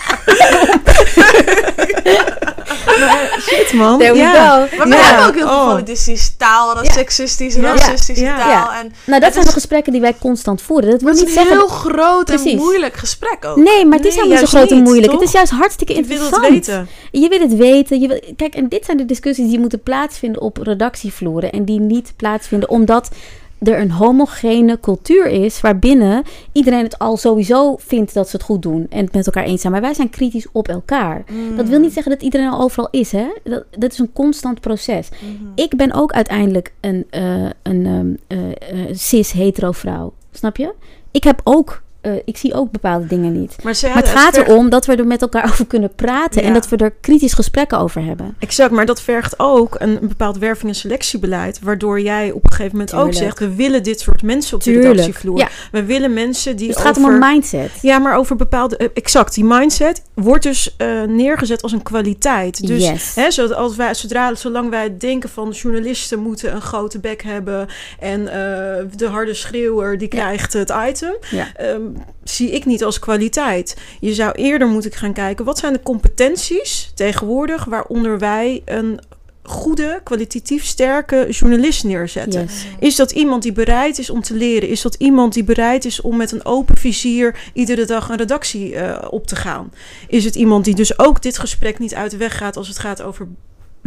Speaker 3: Maar shit, man.
Speaker 4: there we
Speaker 3: ja.
Speaker 4: go.
Speaker 2: Maar we
Speaker 3: Ja.
Speaker 2: hebben ook heel veel
Speaker 3: Oh.
Speaker 2: taal,
Speaker 4: Ja.
Speaker 2: sexistische,
Speaker 3: Ja.
Speaker 2: racistische
Speaker 3: Ja.
Speaker 2: taal.
Speaker 4: Ja.
Speaker 2: En
Speaker 4: Nou, dat zijn
Speaker 2: is-
Speaker 4: de gesprekken die wij constant voeren. Dat wil
Speaker 2: het is
Speaker 4: niet
Speaker 2: een
Speaker 4: zeggen...
Speaker 2: heel groot en moeilijk gesprek ook.
Speaker 4: Nee, maar het is
Speaker 3: Nee,
Speaker 4: helemaal niet zo
Speaker 3: juist
Speaker 4: groot en
Speaker 3: niet,
Speaker 4: moeilijk.
Speaker 3: toch?
Speaker 4: Het is juist hartstikke
Speaker 3: Je wil
Speaker 4: interessant.
Speaker 3: het weten.
Speaker 4: Je wil het weten. Je wil, kijk, en dit zijn de discussies die moeten plaatsvinden op redactievloeren. En die niet plaatsvinden omdat er een homogene cultuur is waarbinnen iedereen het al sowieso vindt dat ze het goed doen en het met elkaar eens zijn. Maar wij zijn kritisch op elkaar.
Speaker 2: Mm.
Speaker 4: Dat wil niet zeggen dat iedereen al overal is, hè? Dat, dat is een constant proces.
Speaker 2: Mhm.
Speaker 4: Ik ben ook uiteindelijk een, eh, een ehm, eh, eh, cis-hetero vrouw. Snap je? Ik heb ook, eh, ik zie ook bepaalde dingen niet.
Speaker 3: Maar,
Speaker 4: het gaat erom dat we er met elkaar (laughs) over kunnen praten en dat we er kritisch gesprekken over hebben.
Speaker 3: Exact, maar dat vergt ook een, een bepaald werving- en selectiebeleid. Waardoor jij op een gegeven moment ook zegt: we willen dit soort mensen op de redactievloer.
Speaker 4: ja.
Speaker 3: We willen mensen die.
Speaker 4: Dus het gaat om een mindset.
Speaker 3: Ja, maar over bepaalde. eh, exact, die mindset wordt dus eh, neergezet als een kwaliteit. Dus
Speaker 4: yes.
Speaker 3: Hè, zodat als wij, zodra, zolang wij denken van journalisten moeten een grote bek hebben en de harde schreeuwer die
Speaker 4: Ja.
Speaker 3: krijgt het item,
Speaker 4: Ja.
Speaker 3: ehm, zie ik niet als kwaliteit. Je zou eerder moeten gaan kijken wat zijn de competenties tegenwoordig waaronder wij een goede, kwalitatief sterke journalist neerzetten.
Speaker 4: Yes.
Speaker 3: Is dat iemand die bereid is om te leren? Is dat iemand die bereid is om met een open vizier iedere dag een redactie eh, op te gaan? Is het iemand die dus ook dit gesprek niet uit de weg gaat als het gaat over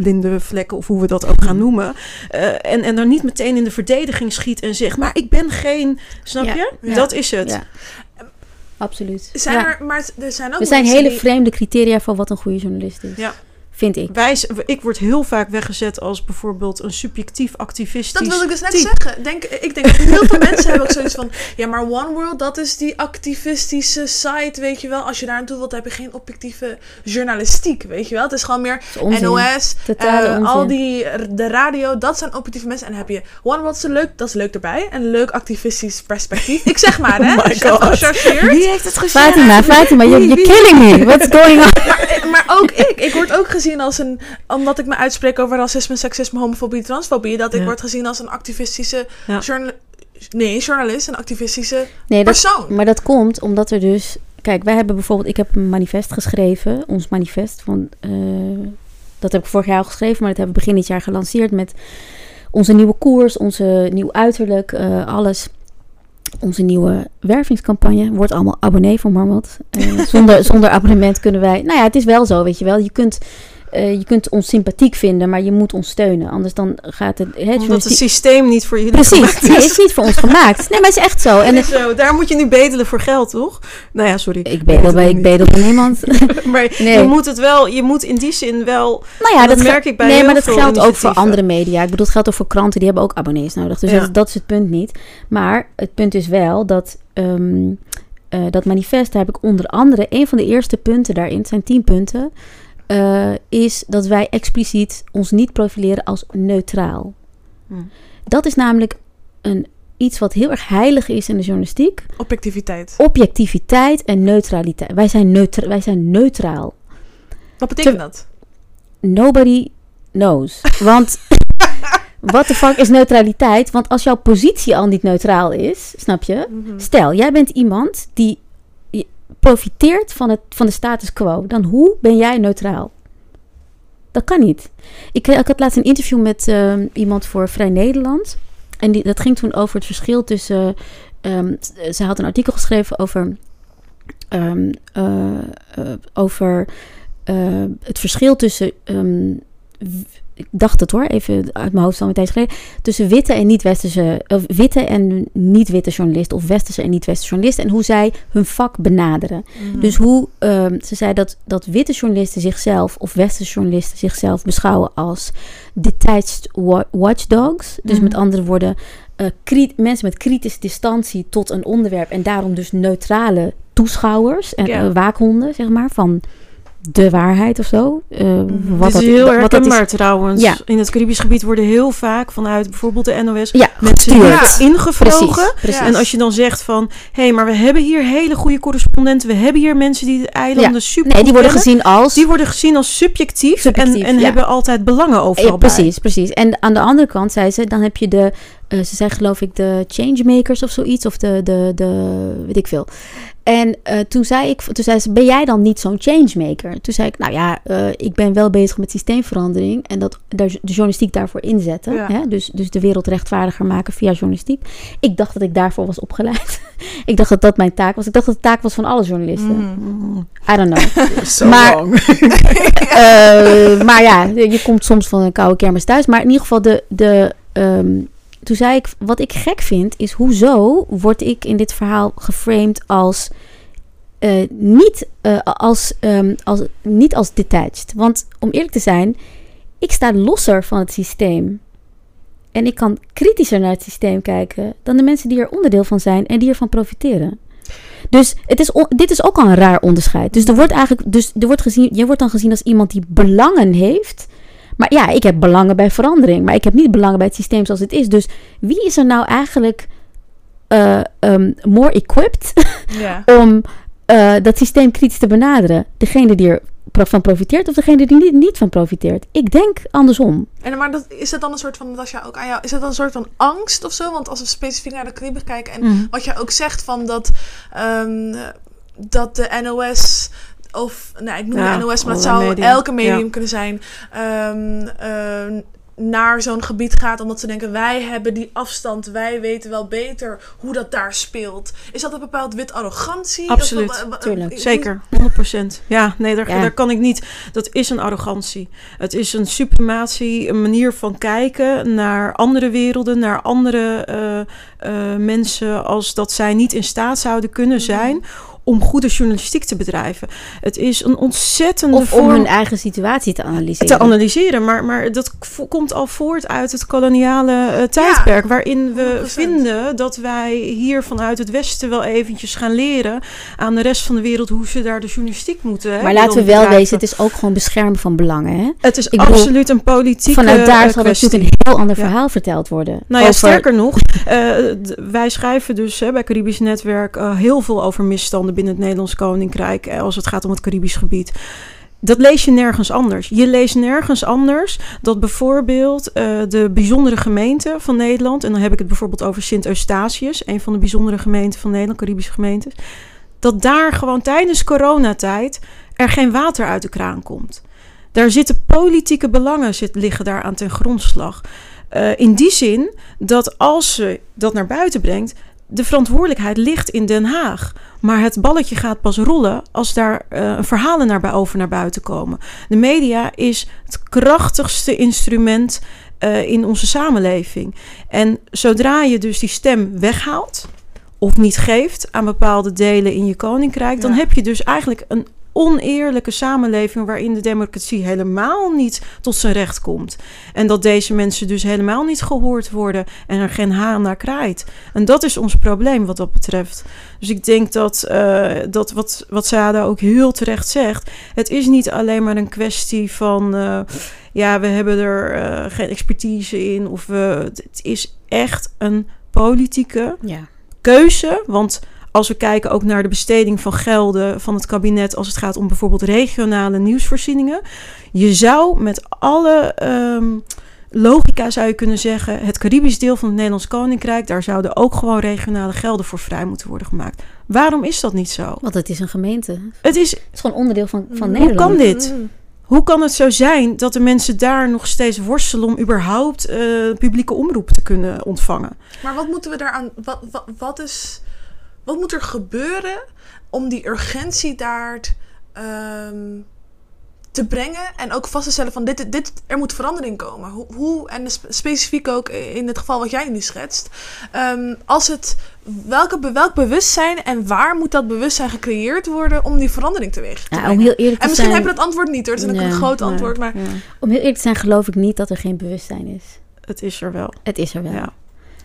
Speaker 3: blinde vlekken of hoe we dat ook gaan noemen. Eh, en, en dan niet meteen in de verdediging schiet en zegt, maar ik ben geen, snap
Speaker 4: Ja.
Speaker 3: je?
Speaker 2: Ja.
Speaker 3: Dat is het.
Speaker 4: Ja. Absoluut.
Speaker 2: Zijn
Speaker 4: Ja.
Speaker 2: er, maar er zijn ook
Speaker 4: Er zijn hele
Speaker 2: die-
Speaker 4: vreemde criteria voor wat een goede journalist is.
Speaker 3: Ja.
Speaker 4: Vind ik.
Speaker 3: Wij, ik word heel vaak weggezet als bijvoorbeeld een subjectief activistisch
Speaker 2: Dat wilde ik dus net
Speaker 3: type.
Speaker 2: zeggen. Denk, ik denk dat heel veel mensen hebben ook zoiets van... Ja, maar One World, dat is die activistische site, weet je wel. Als je daar naartoe wilt, heb je geen objectieve journalistiek, weet je wel. Het is gewoon meer
Speaker 4: is.
Speaker 2: NOS, eh, al die, de radio, dat zijn objectieve mensen. En dan heb je One World, is leuk, dat is leuk erbij. Een leuk activistisch perspectief. Ik zeg maar, (laughs) hè.
Speaker 3: Oh my. Wie heeft het gezegd?
Speaker 4: Fatima, Fatima, you're, you're killing me. What's going on?
Speaker 2: Maar, (laughs) maar ook ik. Ik word ook gezien als een... Omdat ik me uitspreek over racisme, seksisme, homofobie, transfobie. Dat ik
Speaker 3: Ja.
Speaker 2: word gezien als een activistische...
Speaker 3: Ja.
Speaker 2: journa- nee, journalist. Een activistische
Speaker 4: Nee, dat,
Speaker 2: persoon.
Speaker 4: maar dat komt omdat er dus... Kijk, wij hebben bijvoorbeeld... Ik heb een manifest geschreven. Ons manifest van... eh, dat heb ik vorig jaar al geschreven, maar dat hebben we begin dit jaar gelanceerd met onze nieuwe koers, onze nieuw uiterlijk, eh, alles. Onze nieuwe wervingscampagne. Wordt allemaal abonnee van Marmot. Eh, (laughs) zonder, zonder abonnement kunnen wij... Nou ja, het is wel zo, weet je wel. Je kunt, eh, je kunt ons sympathiek vinden, maar je moet ons steunen. Anders dan gaat het... Hè,
Speaker 3: Omdat het systeem niet voor jullie
Speaker 4: Precies,
Speaker 3: gemaakt
Speaker 4: nee, het is niet voor ons gemaakt. Nee, maar het is echt zo. En het-
Speaker 3: zo, daar moet je nu bedelen voor geld, toch? Nou ja, sorry.
Speaker 4: ik bedel bij, ik bedel bij niemand. (laughs)
Speaker 3: Maar
Speaker 4: Nee.
Speaker 3: je moet het wel, je moet in die zin wel.
Speaker 4: Nou ja,
Speaker 3: Dat
Speaker 4: dat,
Speaker 3: merk ik bij
Speaker 4: Nee, maar dat geldt ook voor andere media. Ik bedoel, het geldt ook voor kranten, die hebben ook abonnees nodig. Dus
Speaker 3: Ja.
Speaker 4: dat, dat is het punt niet. Maar het punt is wel dat ehm, eh, dat manifest, daar heb ik onder andere, een van de eerste punten daarin, het zijn tien punten, eh, is dat wij expliciet ons niet profileren als neutraal.
Speaker 3: Hm.
Speaker 4: Dat is namelijk een, iets wat heel erg heilig is in de journalistiek.
Speaker 2: Objectiviteit.
Speaker 4: Objectiviteit en neutraliteit. Wij zijn, neutra wij zijn neutraal.
Speaker 2: Wat betekent
Speaker 4: Te-
Speaker 2: dat?
Speaker 4: Nobody knows. (laughs) Want wat de fuck is neutraliteit? Want als jouw positie al niet neutraal is, snap je?
Speaker 2: Mhm.
Speaker 4: Stel, jij bent iemand die profiteert van, het, van de status quo. Dan hoe ben jij neutraal? Dat kan niet. Ik, ik had laatst een interview met ehm, iemand voor Vrij Nederland. En die, dat ging toen over het verschil tussen... ehm, ze had een artikel geschreven over... ehm, eh, eh, over eh, het verschil tussen ik dacht het hoor, even uit mijn hoofd al een tijd geleden, tussen witte en niet-westerse, of witte en niet-witte journalisten, of westerse en niet-westerse journalisten, en hoe zij hun vak benaderen.
Speaker 2: Mhm.
Speaker 4: Dus hoe ehm, ze zei dat, dat witte journalisten zichzelf, of westerse journalisten zichzelf beschouwen als detached wa- watchdogs. Dus
Speaker 3: Mhm.
Speaker 4: met andere woorden, kri- mensen met kritische distantie tot een onderwerp en daarom dus neutrale toeschouwers en eh, waakhonden, zeg maar, van de waarheid of zo. Eh, wat dat-
Speaker 3: is heel
Speaker 4: is-
Speaker 3: herkenbaar trouwens.
Speaker 4: Ja.
Speaker 3: In het Caribisch gebied worden heel vaak vanuit bijvoorbeeld de NOS
Speaker 4: Ja,
Speaker 3: mensen ingevlogen.
Speaker 4: Precies, precies.
Speaker 2: Ja.
Speaker 3: En als je dan zegt van, hé, hey, maar we hebben hier hele goede correspondenten, we hebben hier mensen die de eilanden super
Speaker 4: Nee, die worden
Speaker 3: kennen.
Speaker 4: gezien als...
Speaker 3: Die worden gezien als subjectief,
Speaker 4: Subjectief,
Speaker 3: en, en
Speaker 4: ja.
Speaker 3: hebben altijd belangen overal
Speaker 4: Ja,
Speaker 3: bij.
Speaker 4: precies, precies. En aan de andere kant zei ze, dan heb je de, eh, ze zei geloof ik de changemakers of zoiets, of de, de, de weet ik veel. En eh, toen zei ik, toen zei ze, ben jij dan niet zo'n changemaker? Toen zei ik, nou ja, eh, ik ben wel bezig met systeemverandering en dat de journalistiek daarvoor inzetten.
Speaker 2: Ja.
Speaker 4: Hè? Dus, dus de wereld rechtvaardiger maken via journalistiek. Ik dacht dat ik daarvoor was opgeleid. (laughs) ik dacht dat dat mijn taak was. Ik dacht dat het taak was van alle journalisten.
Speaker 2: Mhm.
Speaker 3: Mm,
Speaker 4: I don't know. (laughs) (laughs) Maar-. Eh, maar ja, je komt soms van een koude kermis thuis. Maar in ieder geval, de, de, ehm, toen zei ik, wat ik gek vind, is hoezo word ik in dit verhaal geframed als eh, niet, eh, als, ehm, als niet als detached. Want om eerlijk te zijn, ik sta losser van het systeem. En ik kan kritischer naar het systeem kijken dan de mensen die er onderdeel van zijn en die ervan profiteren. Dus het is dit is ook al een raar onderscheid. Dus er wordt eigenlijk, dus er wordt gezien, je wordt dan gezien als iemand die belangen heeft. Maar ja, ik heb belangen bij verandering, maar ik heb niet belangen bij het systeem zoals het is. Dus wie is er nou eigenlijk eh, ehm, more equipped
Speaker 2: Ja. (laughs)
Speaker 4: om eh, dat systeem kritisch te benaderen? Degene die er van profiteert of degene die niet, niet van profiteert? Ik denk andersom.
Speaker 2: En maar dat, is het dan een soort van, Natasja, ook aan jou, is het dan een soort van angst of zo? Want als we specifiek naar de Cariben kijken en
Speaker 3: Mhm.
Speaker 2: wat jij ook zegt van dat, ehm, dat de NOS of, nou ik noem
Speaker 3: Ja,
Speaker 2: de NOS, maar het zou elke medium
Speaker 3: Ja.
Speaker 2: kunnen zijn, ehm, ehm, naar zo'n gebied gaat omdat ze denken wij hebben die afstand, wij weten wel beter hoe dat daar speelt. Is dat een bepaald wit arrogantie?
Speaker 3: Absoluut,
Speaker 4: tuurlijk.
Speaker 3: Zeker, 100%. Ja, nee, daar,
Speaker 4: Ja.
Speaker 3: daar kan ik niet. Dat is een arrogantie. Het is een suprematie, een manier van kijken naar andere werelden, naar andere eh, eh, mensen, als dat zij niet in staat zouden kunnen zijn om goede journalistiek te bedrijven. Het is een ontzettende
Speaker 4: Of om
Speaker 3: vorm
Speaker 4: hun eigen situatie te analyseren.
Speaker 3: te analyseren. Maar, maar dat komt al voort uit het koloniale eh, tijdperk. waarin we
Speaker 2: 100%.
Speaker 3: vinden dat wij hier vanuit het Westen wel eventjes gaan leren aan de rest van de wereld hoe ze daar de journalistiek moeten. hè,
Speaker 4: maar laten we wel
Speaker 3: bedrijven.
Speaker 4: wezen, het is ook gewoon beschermen van belangen. Hè?
Speaker 3: Het is
Speaker 4: ik bedoel,
Speaker 3: absoluut een politieke
Speaker 4: Vanuit daar zal natuurlijk een heel ander
Speaker 3: Ja.
Speaker 4: verhaal verteld worden.
Speaker 3: Nou ja, sterker nog, eh, wij schrijven dus hè, bij Caribisch Netwerk eh, heel veel over misstanden binnen het Nederlands Koninkrijk eh, als het gaat om het Caribisch gebied. Dat lees je nergens anders. Je leest nergens anders dat bijvoorbeeld eh, de bijzondere gemeente van Nederland, en dan heb ik het bijvoorbeeld over Sint Eustatius, een van de bijzondere gemeenten van Nederland, Caribische gemeentes, dat daar gewoon tijdens coronatijd er geen water uit de kraan komt. Daar zitten politieke belangen zit, liggen daar aan ten grondslag. Eh, in die zin dat als ze dat naar buiten brengt, de verantwoordelijkheid ligt in Den Haag. Maar het balletje gaat pas rollen als daar eh, verhalen naar, over naar buiten komen. De media is het krachtigste instrument eh, in onze samenleving. En zodra je dus die stem weghaalt of niet geeft aan bepaalde delen in je koninkrijk, dan heb je dus eigenlijk een oneerlijke samenleving waarin de democratie helemaal niet tot zijn recht komt. En dat deze mensen dus helemaal niet gehoord worden en er geen haan naar kraait. En dat is ons probleem wat dat betreft. Dus ik denk dat, eh, dat wat, wat Sada ook heel terecht zegt, het is niet alleen maar een kwestie van, eh, ja, we hebben er eh, geen expertise in. Of we, het is echt een politieke
Speaker 4: Ja.
Speaker 3: keuze. Want als we kijken ook naar de besteding van gelden van het kabinet als het gaat om bijvoorbeeld regionale nieuwsvoorzieningen. Je zou met alle ehm, logica zou je kunnen zeggen, het Caribisch deel van het Nederlands Koninkrijk, daar zouden ook gewoon regionale gelden voor vrij moeten worden gemaakt. Waarom is dat niet zo?
Speaker 4: Want het is een gemeente.
Speaker 3: Het is,
Speaker 4: Het is gewoon onderdeel van, van
Speaker 2: Hoe
Speaker 4: Nederland.
Speaker 3: kan dit?
Speaker 2: Mm.
Speaker 3: hoe kan het zo zijn dat de mensen daar nog steeds worstelen om überhaupt eh, publieke omroep te kunnen ontvangen?
Speaker 2: Maar wat moeten we daaraan. Wat, wat, wat, is, wat moet er gebeuren om die urgentie daar. ehm, te brengen en ook vast te stellen van dit, dit, er moet verandering komen. Hoe, hoe en spe- specifiek ook in het geval wat jij nu schetst. Ehm, als het, welke, welk bewustzijn en waar moet dat bewustzijn gecreëerd worden om die verandering teweeg te
Speaker 4: Ja, om
Speaker 2: brengen?
Speaker 4: heel eerlijk te
Speaker 2: En misschien
Speaker 4: zijn,
Speaker 2: heb je dat antwoord niet hoor, het is een groot antwoord, maar
Speaker 3: Ja,
Speaker 4: om heel eerlijk te zijn geloof ik niet dat er geen bewustzijn is.
Speaker 3: het is er wel.
Speaker 4: Het is er wel.
Speaker 3: Ja.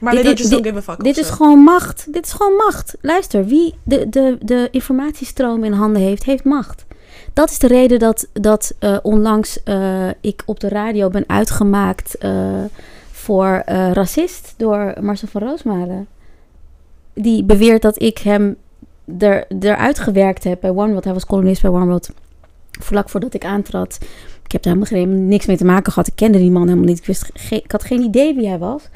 Speaker 2: Maar
Speaker 4: Dit- dit-
Speaker 2: don't give a fuck
Speaker 4: Dit is gewoon macht. Dit is gewoon macht. Luister, wie de, de, de informatiestroom in handen heeft, heeft macht. Dat is de reden dat, dat eh, onlangs eh, ik op de radio ben uitgemaakt eh, voor racist door Marcel van Roosmalen. Die beweert dat ik hem er, eruit gewerkt heb bij OneWorld. Hij was columnist bij OneWorld. Vlak voordat ik aantrad. Ik heb daar helemaal geen, niks mee te maken gehad. Ik kende die man helemaal niet. Ik, wist ik had geen idee wie hij was.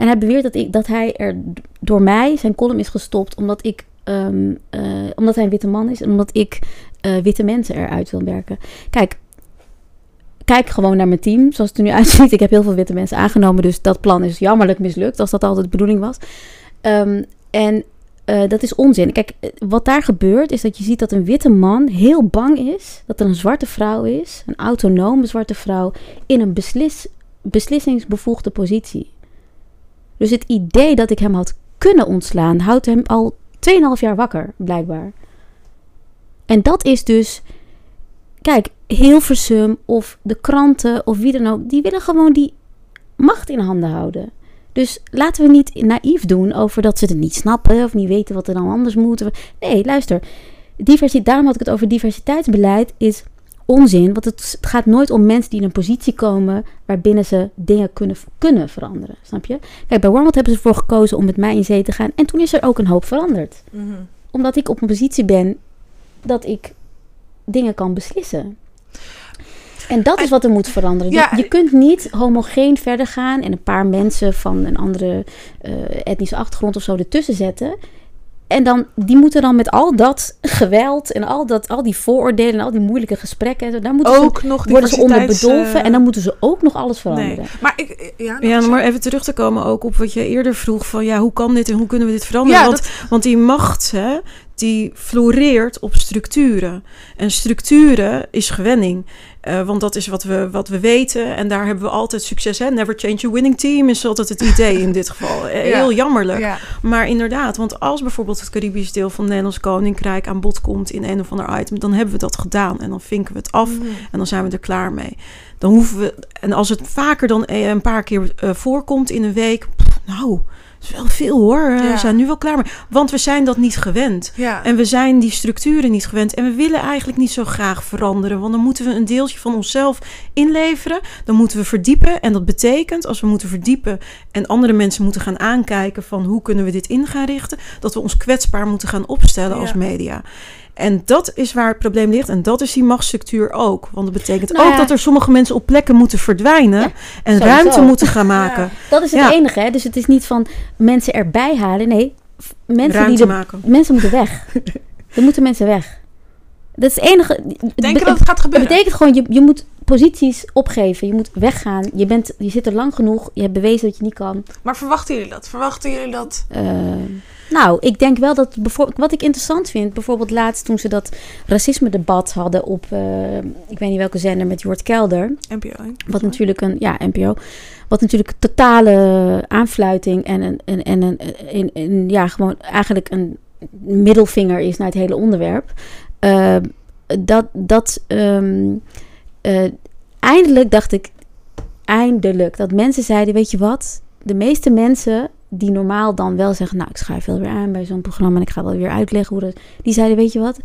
Speaker 4: En hij beweert dat, ik, dat hij er door mij zijn column is gestopt omdat ik ehm, eh, omdat hij een witte man is en omdat ik eh, witte mensen eruit wil werken. Kijk, kijk gewoon naar mijn team, zoals het er nu (laughs) uitziet. Ik heb heel veel witte mensen aangenomen, dus dat plan is jammerlijk mislukt, als dat altijd de bedoeling was. Ehm, en eh, dat is onzin. Kijk, wat daar gebeurt is dat je ziet dat een witte man heel bang is dat er een zwarte vrouw is, een autonome zwarte vrouw, in een beslis, beslissingsbevoegde positie. Dus het idee dat ik hem had kunnen ontslaan, houdt hem al 2,5 jaar wakker, blijkbaar. En dat is dus. Kijk, Hilversum of de kranten of wie dan ook, die willen gewoon die macht in handen houden. Dus laten we niet naïef doen over dat ze het niet snappen of niet weten wat er dan anders moet. Nee, luister. Diversiteit, daarom had ik het over diversiteitsbeleid, is onzin. Want het gaat nooit om mensen die in een positie komen waarbinnen ze dingen kunnen, kunnen veranderen. Snap je? Kijk, bij Warmond hebben ze ervoor gekozen om met mij in zee te gaan. En toen is er ook een hoop veranderd.
Speaker 2: Mhm.
Speaker 4: Omdat ik op een positie ben dat ik dingen kan beslissen. En dat is wat er moet veranderen. Je-
Speaker 2: Ja.
Speaker 4: je, kunt niet homogeen verder gaan en een paar mensen van een andere eh, etnische achtergrond of zo ertussen zetten. En dan, die moeten dan met al dat geweld en al, dat, al die vooroordelen en al die moeilijke gesprekken, en zo, daar moeten ze,
Speaker 2: Ook nog
Speaker 4: worden ze onder bedolven
Speaker 2: eh,
Speaker 4: en dan moeten ze ook nog alles veranderen.
Speaker 2: Nee, maar ik... Ja,
Speaker 3: Ja,
Speaker 2: nou,
Speaker 3: om maar even terug te komen ook op wat je eerder vroeg van ja, hoe kan dit en hoe kunnen we dit veranderen?
Speaker 2: Ja,
Speaker 3: want,
Speaker 2: dat-
Speaker 3: want die macht, hè, die floreert op structuren. En structuren is gewenning. Eh, want dat is wat we, wat we weten. En daar hebben we altijd succes. Hè? Never change a winning team is altijd het idee in dit geval. (laughs) Eh,
Speaker 2: Ja.
Speaker 3: Heel jammerlijk.
Speaker 2: Ja.
Speaker 3: Maar inderdaad, want als bijvoorbeeld het Caribisch deel van het Nederlands Koninkrijk aan bod komt in een of ander item, dan hebben we dat gedaan. En dan vinken we het af
Speaker 2: Mhm.
Speaker 3: en dan zijn we er klaar mee. Dan hoeven we, en als het vaker dan eh, een paar keer voorkomt in een week, pff, nou, is wel veel hoor. Eh,
Speaker 2: Ja.
Speaker 3: We zijn nu wel klaar mee. Want we zijn dat niet gewend.
Speaker 2: Ja.
Speaker 3: En we zijn die structuren niet gewend. En we willen eigenlijk niet zo graag veranderen. Want dan moeten we een deeltje van onszelf inleveren. Dan moeten we verdiepen. En dat betekent, als we moeten verdiepen en andere mensen moeten gaan aankijken van hoe kunnen we dit in gaan richten, dat we ons kwetsbaar moeten gaan opstellen
Speaker 2: Ja.
Speaker 3: als media. En dat is waar het probleem ligt. En dat is die machtsstructuur ook. Want dat betekent
Speaker 4: Nou
Speaker 3: ook
Speaker 4: ja.
Speaker 3: dat er sommige mensen op plekken moeten verdwijnen.
Speaker 4: Ja,
Speaker 3: en
Speaker 4: sowieso.
Speaker 3: ruimte moeten gaan (laughs) maken.
Speaker 2: Ja.
Speaker 4: Dat is het enige, hè? Dus het is niet van mensen erbij halen. Nee, mensen
Speaker 3: Ruimte
Speaker 4: die de,
Speaker 3: maken.
Speaker 4: Mensen moeten weg. (laughs) er moeten mensen weg. Dat is het enige.
Speaker 2: Denk je dat het gaat gebeuren?
Speaker 4: betekent gewoon, je, je moet posities opgeven. Je moet weggaan. Je, bent, je zit er lang genoeg. Je hebt bewezen dat je niet kan.
Speaker 2: Maar verwachten jullie dat? Verwachten jullie dat?
Speaker 4: Eh, nou, ik denk wel dat bijvoorbeeld, wat ik interessant vind, bijvoorbeeld laatst toen ze dat racisme-debat hadden op, eh, ik weet niet welke zender met Jort Kelder.
Speaker 2: NPO.
Speaker 4: Wat natuurlijk een, ja, NPO. Wat natuurlijk totale aanfluiting en een, en, en een, een, een- ja, gewoon eigenlijk een middelvinger is naar het hele onderwerp. Eh, dat, dat, ehm, eh, eindelijk dacht ik, eindelijk, dat mensen zeiden, weet je wat? De meeste mensen die normaal dan wel zeggen, nou, ik schrijf wel weer aan bij zo'n programma en ik ga wel weer uitleggen hoe dat, die zeiden, weet je wat?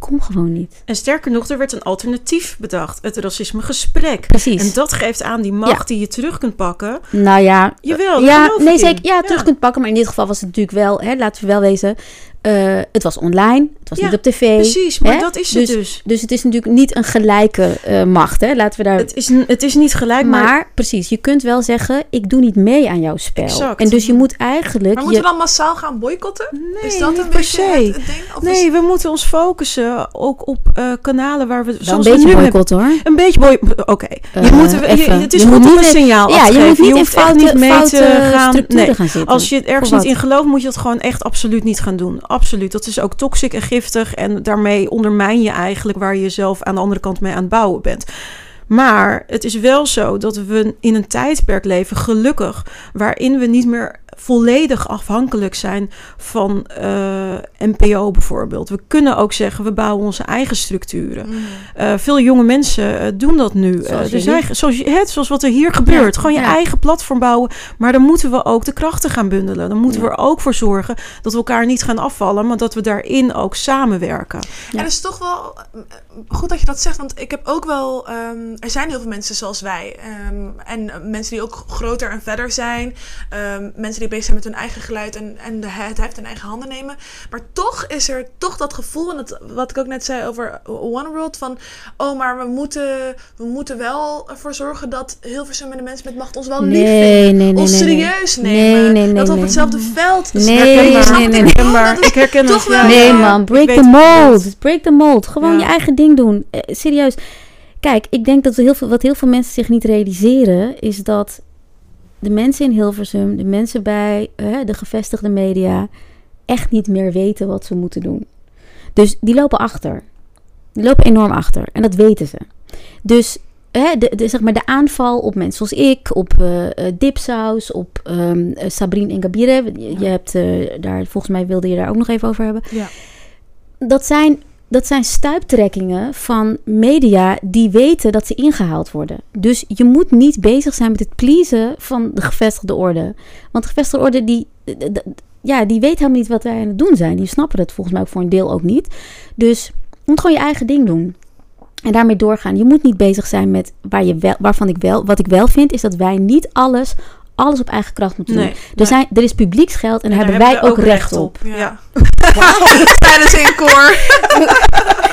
Speaker 4: Kom gewoon niet.
Speaker 3: En sterker nog, er werd een alternatief bedacht. Het racismegesprek.
Speaker 4: Precies.
Speaker 3: En dat geeft aan die macht die je terug kunt pakken.
Speaker 4: Nou ja,
Speaker 3: Jawel,
Speaker 4: ja, nee, zeker. Ja, terug kunt pakken. Maar in dit geval was het natuurlijk wel, hè, laten we wel wezen, eh, het was online, het was
Speaker 3: Ja,
Speaker 4: niet op tv.
Speaker 3: Precies, maar
Speaker 4: hè?
Speaker 3: dat is het
Speaker 4: dus,
Speaker 3: dus.
Speaker 4: Dus het is natuurlijk niet een gelijke eh, macht, hè? Laten we daar.
Speaker 3: Het is, het is niet gelijk,
Speaker 4: maar,
Speaker 3: maar...
Speaker 4: precies, je kunt wel zeggen, ik doe niet mee aan jouw spel.
Speaker 3: Exact.
Speaker 4: En dus je moet eigenlijk.
Speaker 2: Maar
Speaker 4: je,
Speaker 2: moeten we dan massaal gaan boycotten?
Speaker 3: Nee,
Speaker 2: is dat een
Speaker 3: niet per se.
Speaker 2: het, het ding? Of is-
Speaker 3: Nee, we moeten ons focussen ook op eh, kanalen waar we...
Speaker 4: wel een beetje
Speaker 3: nu hebben-
Speaker 4: boycott hoor.
Speaker 3: Een beetje boy... Oké. Je moet, je, het is
Speaker 4: Je
Speaker 3: goed
Speaker 4: moet
Speaker 3: om
Speaker 4: niet
Speaker 3: een signaal
Speaker 4: Ja, je moet niet in
Speaker 3: hoeft niet mee te gaan.
Speaker 4: structuren
Speaker 3: Nee.
Speaker 4: gaan zitten.
Speaker 3: Als je ergens niet in gelooft, moet je dat gewoon echt absoluut niet gaan doen. Absoluut. Dat is ook toxic en giftig. En daarmee ondermijn je eigenlijk waar je jezelf aan de andere kant mee aan het bouwen bent. Maar het is wel zo dat we in een tijdperk leven, gelukkig, waarin we niet meer volledig afhankelijk zijn van uh, eh, NPO bijvoorbeeld. We kunnen ook zeggen, we bouwen onze eigen structuren. Mm. Uh, veel jonge mensen uh, doen dat nu. Zoals, er zijn, zoals, het, zoals wat er hier gebeurt. Gewoon je eigen platform bouwen. Maar dan moeten we ook de krachten gaan bundelen. Dan moeten we er ook voor zorgen dat we elkaar niet gaan afvallen, maar dat we daarin ook samenwerken.
Speaker 2: Ja, het is toch wel goed dat je dat zegt, want ik heb ook wel. Um, er zijn heel veel mensen zoals wij. Um, en mensen die ook groter en verder zijn. Um, mensen die bezig zijn met hun eigen geluid en, en de, het heft in eigen handen nemen. Maar toch is er toch dat gevoel, en dat, wat ik ook net zei over One World, van oh, maar we moeten, we moeten wel ervoor zorgen dat Hilversum en de mensen met macht ons wel lief
Speaker 4: nee, nee,
Speaker 2: ons serieus nemen. dat we op hetzelfde veld
Speaker 4: Nee, nee, nee, nee,
Speaker 3: ik herken
Speaker 2: toch wel.
Speaker 4: Nee, man, break the mold. Break the mold. Gewoon je eigen ding doen. Eh, serieus. Kijk, ik denk dat heel veel, wat heel veel mensen zich niet realiseren, is dat de mensen in Hilversum, de mensen bij uh, de gevestigde media, echt niet meer weten wat ze moeten doen. Dus die lopen achter. Die lopen enorm achter. En dat weten ze. Dus hè, de, de, zeg maar de aanval op mensen zoals ik, op uh, Dipsaus, op um, Sabrine en Gabire. Je, je hebt daar, volgens mij wilde je daar ook nog even over hebben.
Speaker 2: Ja.
Speaker 4: Dat zijn dat zijn stuiptrekkingen van media die weten dat ze ingehaald worden. Dus je moet niet bezig zijn met het pleasen van de gevestigde orde. Want de gevestigde orde, die, ja, die weet helemaal niet wat wij aan het doen zijn. Die snappen het volgens mij ook voor een deel ook niet. Dus je moet gewoon je eigen ding doen. En daarmee doorgaan. Je moet niet bezig zijn met waar je wel, waarvan ik wel, wat ik wel vind, is dat wij niet alles alles op eigen kracht moeten doen. er, zijn, er is publieksgeld en, daar hebben wij ook recht op.
Speaker 2: Ja. Tijdens in koor.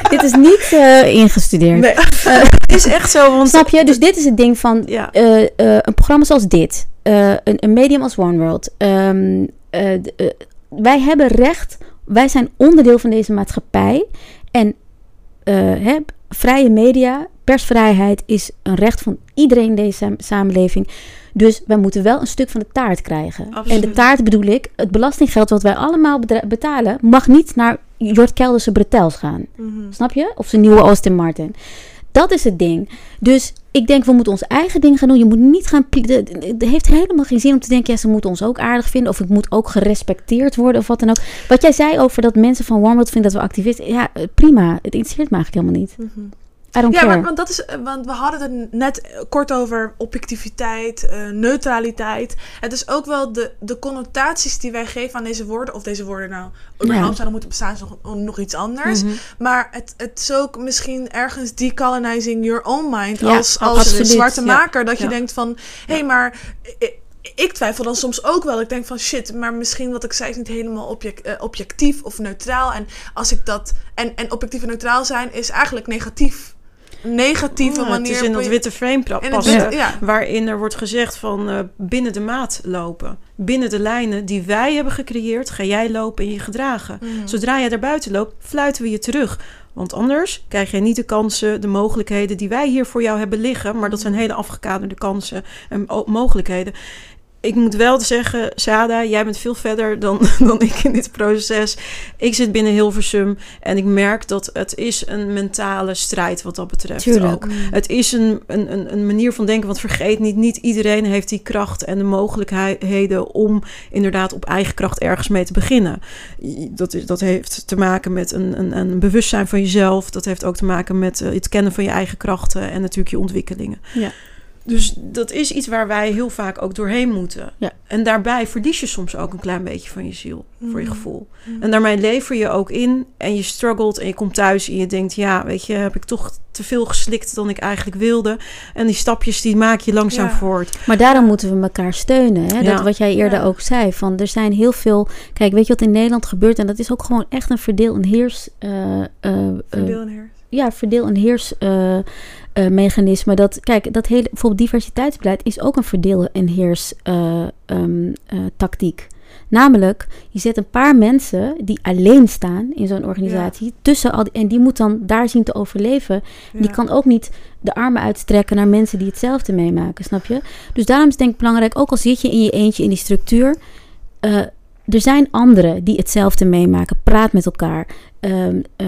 Speaker 4: dit is niet uh, ingestudeerd.
Speaker 3: Nee. Uh, (laughs) het (laughs) is echt zo. Want...
Speaker 4: Snap je? Dus dit is het ding van uh, een programma zoals dit. Een, een, medium als One World. Um, wij hebben recht. Wij zijn onderdeel van deze maatschappij. En hè, vrije media, persvrijheid is een recht van iedereen in deze samenleving. Dus wij moeten wel een stuk van de taart krijgen. En de taart bedoel ik, het belastinggeld wat wij allemaal betalen, mag niet naar Jort Kelderse Bretels gaan. Mhm. Snap je? Of zijn nieuwe Austin Martin. Dat is het ding. Dus ik denk, we moeten ons eigen ding gaan doen. Je moet niet gaan. Het heeft helemaal geen zin om te denken, ja, ze moeten ons ook aardig vinden. Of ik moet ook gerespecteerd worden of wat dan ook. Wat jij zei over dat mensen van Warmwood vinden dat we activisten. Ja, prima. Het interesseert me eigenlijk helemaal niet. Mm
Speaker 2: ja, maar, want, dat is, want we hadden het net kort over objectiviteit, uh, neutraliteit. Het is ook wel de, de connotaties die wij geven aan deze woorden. Of deze woorden nou überhaupt zouden moeten bestaan, is nog, nog iets anders. Mhm. Maar het, het is ook misschien ergens decolonizing your own mind. als als zwarte maker. Dat je denkt van, hé, hey, maar... Ik, twijfel dan soms ook wel. Ik denk van shit, maar misschien wat ik zei is niet helemaal object, uh, objectief of neutraal. En als ik dat. En, en objectief en neutraal zijn is eigenlijk negatief negatieve manier.
Speaker 3: Het is in dat witte frame passen, waarin er wordt gezegd van uh, binnen de maat lopen. Binnen de lijnen die wij hebben gecreëerd, ga jij lopen en je gedragen. Mm. Zodra jij daar buiten loopt, fluiten we je terug. Want anders krijg je niet de kansen, de mogelijkheden die wij hier voor jou hebben liggen. Maar dat zijn hele afgekaderde kansen en mogelijkheden ik moet wel zeggen, Sada, jij bent veel verder dan, (laughs) dan ik in dit proces. Ik zit binnen Hilversum en ik merk dat het is een mentale strijd wat dat betreft
Speaker 4: Tuurlijk.
Speaker 3: ook. Het is een, een, een manier van denken, want vergeet niet, niet iedereen heeft die kracht en de mogelijkheden om inderdaad op eigen kracht ergens mee te beginnen. Dat, is, dat heeft te maken met een, een, een bewustzijn van jezelf. Dat heeft ook te maken met uh, het kennen van je eigen krachten en natuurlijk je ontwikkelingen.
Speaker 4: Ja.
Speaker 3: Dus dat is iets waar wij heel vaak ook doorheen moeten.
Speaker 4: Ja.
Speaker 3: En daarbij verlies je soms ook een klein beetje van je ziel, voor je mm. gevoel.
Speaker 2: Mm.
Speaker 3: En daarmee lever je ook in en je struggelt en je komt thuis en je denkt... ja, weet je, heb ik toch te veel geslikt dan ik eigenlijk wilde. En die stapjes die maak je langzaam voort.
Speaker 4: Maar daarom moeten we elkaar steunen. Hè? Dat wat jij eerder ook zei. Van er zijn heel veel. Kijk, weet je wat in Nederland gebeurt? En dat is ook gewoon echt een verdeel en heers. Uh,
Speaker 2: verdeel en heers.
Speaker 4: Ja, verdeel en heers uh, mechanisme. Dat, kijk, dat hele bijvoorbeeld diversiteitsbeleid is ook een verdeel en heers uh, um, uh, tactiek. Namelijk, je zet een paar mensen die alleen staan in zo'n organisatie tussen al die, en die moet dan daar zien te overleven. Ja. Die kan ook niet de armen uitstrekken naar mensen die hetzelfde meemaken, snap je? Dus daarom is het denk ik belangrijk, ook al zit je in je eentje in die structuur, er zijn anderen die hetzelfde meemaken. Praat met elkaar. Ehm, eh,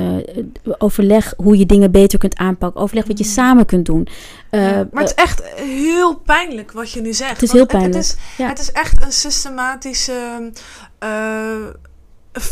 Speaker 4: overleg hoe je dingen beter kunt aanpakken. Overleg wat je
Speaker 2: Mm.
Speaker 4: samen kunt doen. Eh,
Speaker 2: Ja, maar het is echt heel pijnlijk wat je nu zegt.
Speaker 4: Het is heel
Speaker 2: Het,
Speaker 4: pijnlijk,
Speaker 2: is,
Speaker 4: ja.
Speaker 2: het is echt een systematische eh, f-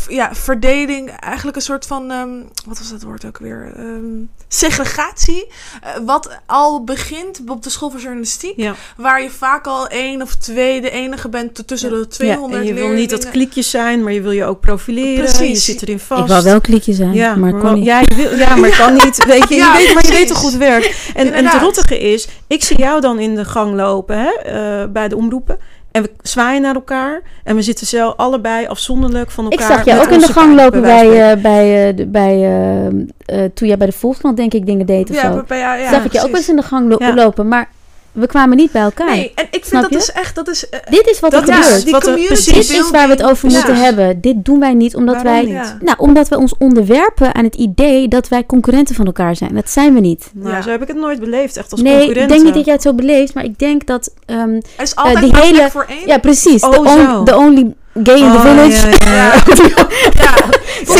Speaker 2: ja, verdeling. Eigenlijk een soort van, ehm, wat was dat woord ook weer? Ehm, segregatie. Eh, wat al begint op de school van journalistiek.
Speaker 3: Ja.
Speaker 2: Waar je vaak al één of twee de enige bent tussen de 200
Speaker 3: En je wil niet dat klikjes zijn, maar je wil je ook profileren.
Speaker 2: Precies.
Speaker 3: Je zit erin vast.
Speaker 4: ik wou wel een klikje zijn,
Speaker 3: Ja,
Speaker 4: maar het kon
Speaker 3: wel-
Speaker 4: niet.
Speaker 3: Ja, je wil, ja, maar (laughs) kan niet. Weet je,
Speaker 2: Ja,
Speaker 3: je weet, maar je weet hoe het werkt. En, en het rottige is, ik zie jou dan in de gang lopen hè, eh, bij de omroepen. En we zwaaien naar elkaar. En we zitten zelf allebei afzonderlijk van
Speaker 4: Ik
Speaker 3: elkaar.
Speaker 4: zag je ook in de gang lopen
Speaker 3: bij
Speaker 4: eh, bij, eh, bij eh, toen jij bij de Volkskrant denk ik dingen deed of
Speaker 2: Ja,
Speaker 4: zo.
Speaker 2: bij- ja, ja,
Speaker 4: zag ik je ook wel
Speaker 2: precies.
Speaker 4: eens in de gang lo- lopen, maar we kwamen niet bij elkaar.
Speaker 2: Nee, en ik vind dat
Speaker 4: je?
Speaker 2: dus echt, dat is... eh,
Speaker 4: Dit is wat
Speaker 3: Dat
Speaker 4: er
Speaker 2: ja,
Speaker 4: gebeurt.
Speaker 2: die
Speaker 3: wat er
Speaker 2: community
Speaker 3: precies-
Speaker 4: Dit is waar we het over moeten
Speaker 2: Ja.
Speaker 4: hebben. Dit doen wij niet omdat
Speaker 3: Waarom
Speaker 4: wij,
Speaker 3: niet?
Speaker 4: Nou, omdat we ons onderwerpen aan het idee dat wij concurrenten van elkaar zijn. Dat zijn we niet.
Speaker 3: Nou,
Speaker 2: Ja.
Speaker 3: zo heb ik het nooit beleefd, echt als
Speaker 4: nee, ik
Speaker 3: concurrenten.
Speaker 4: denk niet dat jij het zo beleeft, maar ik denk dat, ehm,
Speaker 2: Er is altijd
Speaker 4: die hele-
Speaker 2: voor één.
Speaker 4: ja, precies.
Speaker 3: Oh,
Speaker 4: on- the only gay in the
Speaker 3: Oh,
Speaker 4: village.
Speaker 3: ja, ja, (laughs)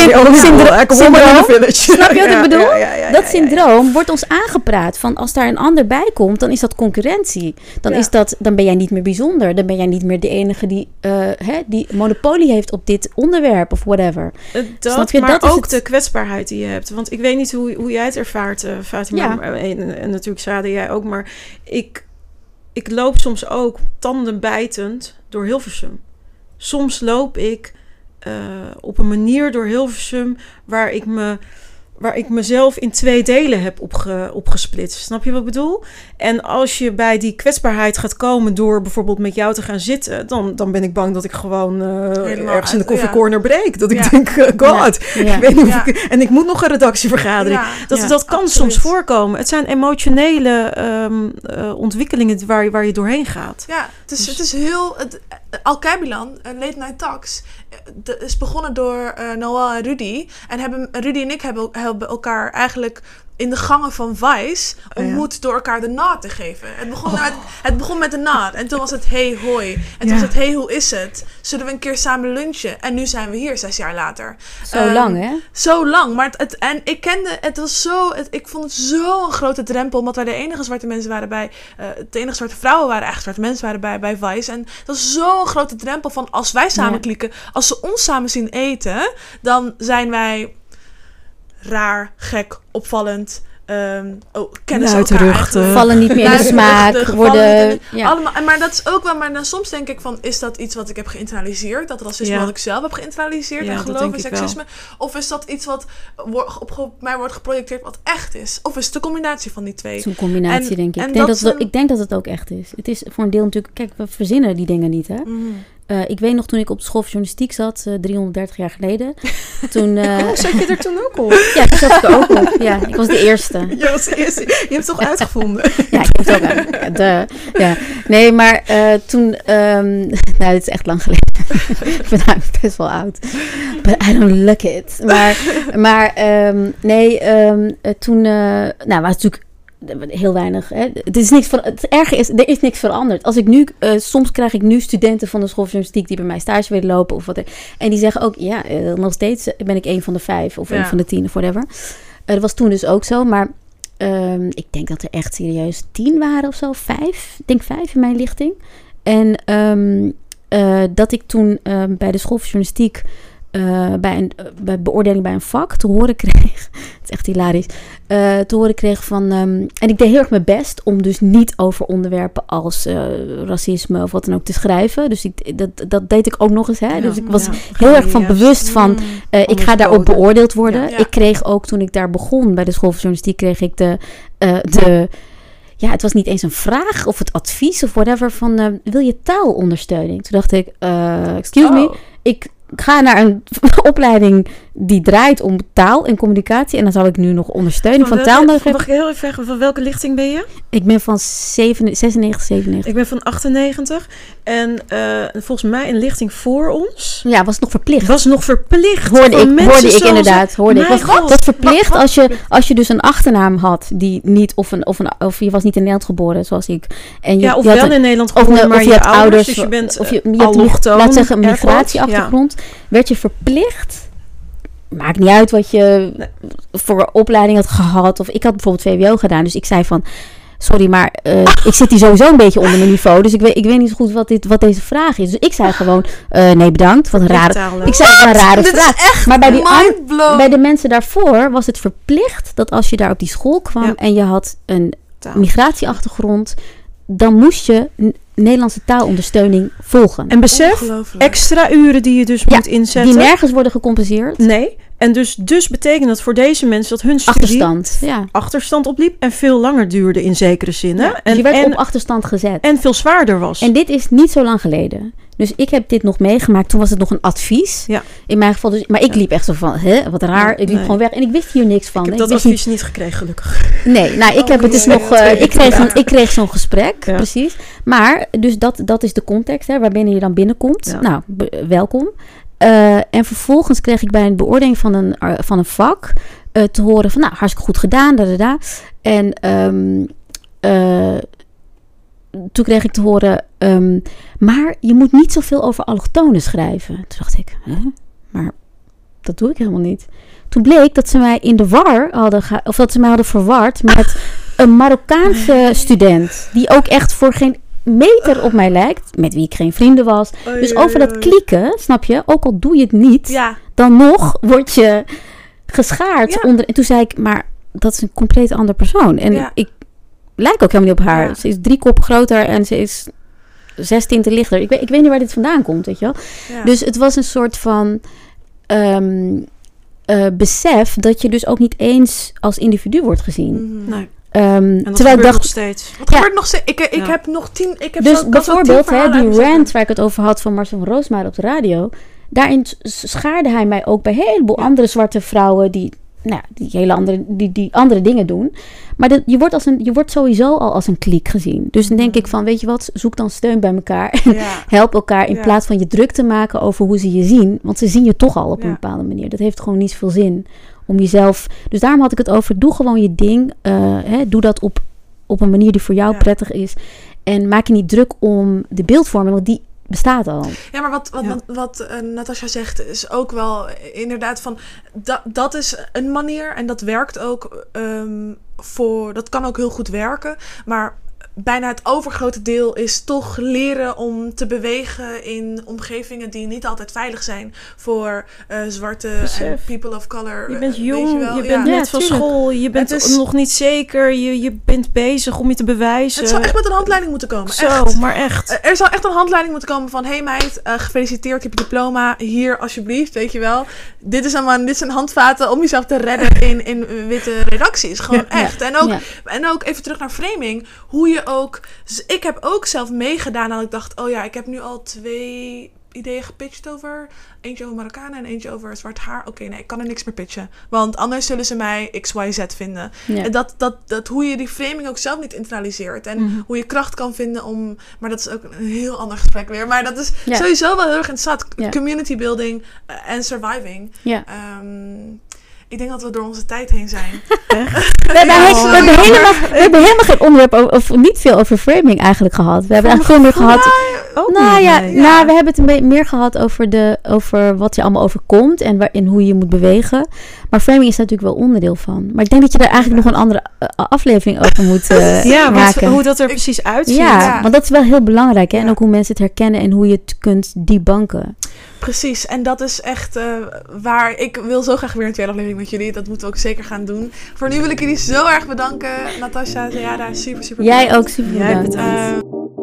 Speaker 3: ja.
Speaker 2: Ja,
Speaker 4: Syn- syndro-
Speaker 3: ja, kom op maar in de village.
Speaker 4: Snap je wat ik (laughs) bedoel? dat syndroom wordt ons aangepraat van als daar een ander bij komt, dan is dat concurrentie. Dan, is dat, dan ben jij niet meer bijzonder. Dan ben jij niet meer de enige die, eh, hè, die monopolie heeft op dit onderwerp of whatever.
Speaker 3: Eh, Dat,
Speaker 4: Snap je?
Speaker 3: maar
Speaker 4: Dat
Speaker 3: ook
Speaker 4: het.
Speaker 3: de kwetsbaarheid die je hebt. Want ik weet niet hoe, hoe jij het ervaart, eh Fatima.
Speaker 4: Ja.
Speaker 3: En, en natuurlijk Sade, jij ook. Maar ik, ik loop soms ook tandenbijtend door Hilversum. Soms loop ik eh, op een manier door Hilversum waar ik me waar ik mezelf in twee delen heb opge, opgesplitst. Snap je wat ik bedoel? En als je bij die kwetsbaarheid gaat komen door bijvoorbeeld met jou te gaan zitten, dan, dan ben ik bang dat ik gewoon eh, ergens in de
Speaker 2: uit- ja.
Speaker 3: koffiecorner breek. Dat ik
Speaker 2: Ja.
Speaker 3: denk, eh, god,
Speaker 4: Ja.
Speaker 3: ik weet niet of
Speaker 2: Ja.
Speaker 3: ik- en ik moet nog een redactievergadering. Dat, dat kan
Speaker 2: absoluut.
Speaker 3: soms voorkomen. Het zijn emotionele ehm, eh, ontwikkelingen waar, je- waar je doorheen gaat.
Speaker 2: Ja, het is,
Speaker 3: Dus-
Speaker 2: het is heel... Het, Al-Kaibilan, eh, Late Night Talks, eh, is begonnen door eh, Noel en Rudy. En hebben, Rudy en ik hebben elkaar eigenlijk in de gangen van Vice
Speaker 3: Oh, ja.
Speaker 2: ontmoet door elkaar de naad te geven. Het begon, met, het begon met de naad. En toen was het hey hoi. En toen
Speaker 3: Ja.
Speaker 2: was het hey hoe is het? Zullen we een keer samen lunchen? En nu zijn we hier, zes jaar later.
Speaker 4: Zo
Speaker 2: Ehm,
Speaker 4: lang, hè?
Speaker 2: Zo lang. Maar het, het- en ik kende, het was zo, het, ik vond het zo een grote drempel, omdat wij de enige zwarte mensen waren bij, eh de enige zwarte vrouwen waren echt zwarte mensen waren bij, bij Vice. En dat was zo'n grote drempel van als wij samen
Speaker 4: Ja.
Speaker 2: klikken, als ze ons samen zien eten, dan zijn wij raar, gek, opvallend. ehm oh, kennen ze elkaar.
Speaker 4: Vallen niet meer in de smaak. Worden, ja.
Speaker 2: Allemaal, en maar dat is ook wel, maar dan soms denk ik van, is dat iets wat ik heb geïnternaliseerd? Dat racisme
Speaker 3: Ja.
Speaker 2: wat ik zelf heb geïnternaliseerd
Speaker 3: Ja,
Speaker 2: en geloof in seksisme? Of is dat iets wat wo- op, mij wordt geprojecteerd wat echt is? Of is het de combinatie van die twee?
Speaker 4: Het is een combinatie,
Speaker 2: En-
Speaker 4: denk ik. Ik denk
Speaker 2: dat
Speaker 4: dat, het,
Speaker 2: een-
Speaker 4: ik denk dat het ook echt is. Het is voor een deel natuurlijk... Kijk, we verzinnen die dingen niet, hè?
Speaker 2: Mhm.
Speaker 4: Eh, ik weet nog toen ik op de school van journalistiek zat, eh, 330 jaar geleden. (laughs) Toen, eh,
Speaker 3: Oh, zat je er toen ook op? (laughs)
Speaker 4: ja, toen zat ik er ook op. Ja, ik was de eerste. (laughs)
Speaker 3: Je, was de eerste. je hebt het toch uitgevonden?
Speaker 4: Ja, ik heb het ook aan. Ja. Nee, maar eh, toen... ehm, nou, dit is echt lang geleden. ik ben eigenlijk best wel oud. But I don't look it. Maar, maar ehm, nee, ehm, eh, toen... eh, nou, was natuurlijk heel weinig. Hè. Het is niks van. Het erge is, er is niks veranderd. Als ik nu, eh, soms krijg ik nu studenten van de school van journalistiek die bij mij stage willen lopen of wat. En die zeggen ook, ja, eh, nog steeds ben ik een van de vijf of
Speaker 2: Ja.
Speaker 4: een van de tien of whatever. Eh, dat was toen dus ook zo, maar ehm, ik denk dat er echt serieus tien waren of zo, vijf. Ik denk vijf in mijn lichting. En ehm, eh, dat ik toen ehm, bij de school van journalistiek eh, bij, een, eh, bij beoordeling bij een vak te horen (laughs) kreeg. Het is echt hilarisch. eh, te horen kreeg van. ehm, en ik deed heel erg mijn best om dus niet over onderwerpen als racisme of wat dan ook te schrijven. Dus ik, dat, dat deed ik ook nog eens. Hè?
Speaker 3: Ja,
Speaker 4: dus ik was
Speaker 3: ja,
Speaker 4: heel erg van
Speaker 3: juist.
Speaker 4: bewust van.
Speaker 2: Mm.
Speaker 4: ik ga daarop beoordeeld worden.
Speaker 2: Ja.
Speaker 4: Ik kreeg ook toen ik daar begon bij de school van journalistiek, kreeg ik de. de ja, het was niet eens een vraag of het advies of whatever van wil je taalondersteuning? Toen dacht ik, excuse me,
Speaker 3: Oh.
Speaker 4: ik ga naar een (laughs) opleiding die draait om taal en communicatie. En dan zal ik nu nog ondersteuning van,
Speaker 3: welke-
Speaker 4: taal nodig hebben.
Speaker 3: Mag ik heel even vragen, van welke lichting ben je?
Speaker 4: Ik ben van 7, 96, 97.
Speaker 3: Ik ben van 98. En eh, volgens mij een lichting voor ons
Speaker 4: Ja, was het nog verplicht.
Speaker 3: was nog verplicht.
Speaker 4: Hoorde ik, hoorde ik inderdaad. Hoorde ik. Was,
Speaker 3: God.
Speaker 4: was verplicht
Speaker 3: Wat-
Speaker 4: als je, als je dus een achternaam had die niet, of, een, of, een, of je was niet in Nederland geboren zoals ik. En je,
Speaker 3: Ja, of
Speaker 4: je
Speaker 3: wel
Speaker 4: een-
Speaker 3: in Nederland
Speaker 4: of,
Speaker 3: geboren,
Speaker 4: een-
Speaker 3: maar
Speaker 4: of je had ouders,
Speaker 3: dus je bent
Speaker 4: of je, je had laat zeggen migratieachtergrond, werd je verplicht. Maakt niet uit wat je
Speaker 3: Nee.
Speaker 4: voor opleiding had gehad. Of ik had bijvoorbeeld VWO gedaan, dus ik zei van. Sorry, maar eh, ik zit hier sowieso een beetje onder mijn niveau. Dus ik weet, ik weet niet zo goed wat, dit, wat deze vraag is. Dus ik zei gewoon, eh, nee bedankt. Wat een rare, ik zei, een rare (laughs)
Speaker 2: Dit is
Speaker 4: vraag.
Speaker 2: echt
Speaker 4: maar bij, die an- bij de mensen daarvoor was het verplicht dat als je daar op die school kwam
Speaker 3: Ja.
Speaker 4: en je had een migratieachtergrond, dan moest je Nederlandse taalondersteuning volgen.
Speaker 3: En besef, extra uren die je dus
Speaker 4: Ja,
Speaker 3: moet inzetten.
Speaker 4: die nergens worden gecompenseerd.
Speaker 3: Nee. En dus, dus betekent dat voor deze mensen dat hun studie
Speaker 4: Achterstand. Ja.
Speaker 3: achterstand opliep en veel langer duurde in zekere zin. hè?
Speaker 4: Ja, dus
Speaker 3: en,
Speaker 4: je werd
Speaker 3: en,
Speaker 4: op achterstand gezet.
Speaker 3: en veel zwaarder was.
Speaker 4: En dit is niet zo lang geleden. Dus ik heb dit nog meegemaakt. Toen was het nog een advies.
Speaker 3: Ja.
Speaker 4: In mijn geval dus. Maar ik liep echt zo van, hè, wat raar. Ik liep
Speaker 3: Nee.
Speaker 4: gewoon weg. En ik wist hier niks van.
Speaker 3: ik heb dat advies niet gekregen, gelukkig.
Speaker 4: niet- nee, nou, ik
Speaker 2: Oh,
Speaker 4: heb het dus nog. eh, ik, kreeg een, ik kreeg zo'n gesprek,
Speaker 3: Ja.
Speaker 4: precies. Maar, dus dat, dat is de context, hè, waarbinnen je dan binnenkomt.
Speaker 3: Ja.
Speaker 4: Nou, welkom. Eh, en vervolgens kreeg ik bij een beoordeling van een, eh, van een vak eh, te horen van, nou, hartstikke goed gedaan, da, da, da. En ehm, eh, toen kreeg ik te horen, ehm, maar je moet niet zoveel over allochtonen schrijven. Toen dacht ik, maar dat doe ik helemaal niet. Toen bleek dat ze mij in de war hadden, of dat ze mij hadden verward met een Marokkaanse student, die ook echt voor geen meter op mij lijkt, met wie ik geen vrienden was. Dus over dat klieken, snap je, ook al doe je het niet,
Speaker 2: Ja,
Speaker 4: dan nog word je geschaard
Speaker 2: Ja.
Speaker 4: onder. En toen zei ik, maar dat is een compleet ander persoon. En
Speaker 2: Ja.
Speaker 4: ik lijk ook helemaal niet op haar.
Speaker 2: Ja.
Speaker 4: Ze is drie koppen groter en ze is zes tinten lichter. Ik weet, ik weet niet waar dit vandaan komt, weet je wel.
Speaker 2: ja.
Speaker 4: Dus het was een soort van ehm, eh, besef dat je dus ook niet eens als individu wordt gezien.
Speaker 2: Mhm.
Speaker 3: Nee.
Speaker 4: Ehm,
Speaker 3: En dat
Speaker 4: terwijl ik dacht,
Speaker 3: nog steeds.
Speaker 2: Wat
Speaker 4: Ja.
Speaker 2: gebeurt nog steeds? Ik, ik
Speaker 3: Ja.
Speaker 2: heb nog tien... Ik heb
Speaker 4: Dus
Speaker 2: zo,
Speaker 4: bijvoorbeeld hè, die rant waar ik het over had van Marcel van Roosmalen op de radio. Daarin schaarde hij mij ook bij een heleboel andere zwarte vrouwen die, nou, die hele andere, die, die andere dingen doen. Maar dat, je, wordt als een, je wordt sowieso al als een kliek gezien. Dus dan denk ik van, weet je wat, zoek dan steun bij elkaar.
Speaker 2: Ja. (laughs)
Speaker 4: Help elkaar in
Speaker 2: Ja.
Speaker 4: plaats van je druk te maken over hoe ze je zien. Want ze zien je toch al op een bepaalde manier. Dat heeft gewoon niet zoveel zin om jezelf... Dus daarom had ik het over, doe gewoon je ding. eh, hè, doe dat op, op een manier die voor jou
Speaker 2: Ja.
Speaker 4: prettig is. En maak je niet druk om de beeldvorming, want die bestaat al.
Speaker 2: Ja, maar wat, wat,
Speaker 3: Ja.
Speaker 2: wat, wat eh, Natasja zegt is ook wel inderdaad van... Dat, dat is een manier en dat werkt ook ehm, voor... Dat kan ook heel goed werken, maar... Bijna het overgrote deel is toch leren om te bewegen in omgevingen die niet altijd veilig zijn voor eh, zwarte en people of color.
Speaker 3: Je
Speaker 2: eh,
Speaker 3: bent
Speaker 2: weet
Speaker 3: jong, je,
Speaker 2: wel?
Speaker 3: bent
Speaker 2: Ja.
Speaker 4: Ja,
Speaker 3: net van school, je bent
Speaker 2: is-
Speaker 3: nog niet zeker, je, je bent bezig om je te bewijzen.
Speaker 2: Het zou echt met een handleiding moeten komen.
Speaker 3: Zo,
Speaker 2: echt.
Speaker 3: maar echt.
Speaker 2: Eh, Er zou echt een handleiding moeten komen van... hey meid, eh, gefeliciteerd, je hebt je diploma. Hier, alsjeblieft, weet je wel. Dit, is allemaal, dit zijn handvaten om jezelf te redden in, in witte redacties. Gewoon
Speaker 3: Ja.
Speaker 2: echt. En ook,
Speaker 4: Ja.
Speaker 2: en ook even terug naar framing. Hoe je ook... dus ik heb ook zelf meegedaan dat ik dacht... oh ja, ik heb nu al twee ideeën gepitcht over... eentje over Marokkanen en eentje over zwart haar. Oké, nee, ik kan er niks meer pitchen. Want anders zullen ze mij XYZ vinden.
Speaker 4: Ja.
Speaker 2: En dat, dat, dat hoe je die framing ook zelf niet internaliseert. En
Speaker 3: Mhm.
Speaker 2: hoe je kracht kan vinden om... Maar dat is ook een heel ander gesprek weer. Maar dat is
Speaker 4: Ja.
Speaker 2: sowieso wel heel erg interessant.
Speaker 4: Ja.
Speaker 2: Community building eh, en surviving.
Speaker 4: Ja.
Speaker 2: Ehm, ik denk dat we door onze tijd heen zijn. (laughs)
Speaker 4: We hebben,
Speaker 2: Ja,
Speaker 4: we, helemaal, we hebben helemaal geen onderwerp over, of niet veel over framing eigenlijk gehad. We hebben eigenlijk veel meer gehad.
Speaker 3: Ook
Speaker 4: Nou
Speaker 3: niet,
Speaker 4: ja,
Speaker 3: nee.
Speaker 2: ja.
Speaker 4: nou, we hebben het een beetje meer gehad over, de, over wat je allemaal overkomt en waarin hoe je moet bewegen. Maar framing is daar natuurlijk wel onderdeel van. Maar ik denk dat je daar eigenlijk nog een andere eh, aflevering over moet eh, (laughs)
Speaker 3: Ja,
Speaker 4: maken.
Speaker 3: hoe dat er precies uitziet.
Speaker 4: ja,
Speaker 2: Ja.
Speaker 4: want dat is wel heel belangrijk. Hè? En ook hoe mensen het herkennen en hoe je het kunt debunken.
Speaker 2: Precies, en dat is echt eh, waar ik wil zo graag weer een tweede aflevering met jullie. Dat moeten we ook zeker gaan doen. Voor nu wil ik jullie zo erg bedanken. Natasja, Zayada, super, super
Speaker 4: Jij
Speaker 2: bedankt.
Speaker 4: ook super
Speaker 3: Jij
Speaker 4: bedankt.
Speaker 3: bedankt.
Speaker 2: Eh,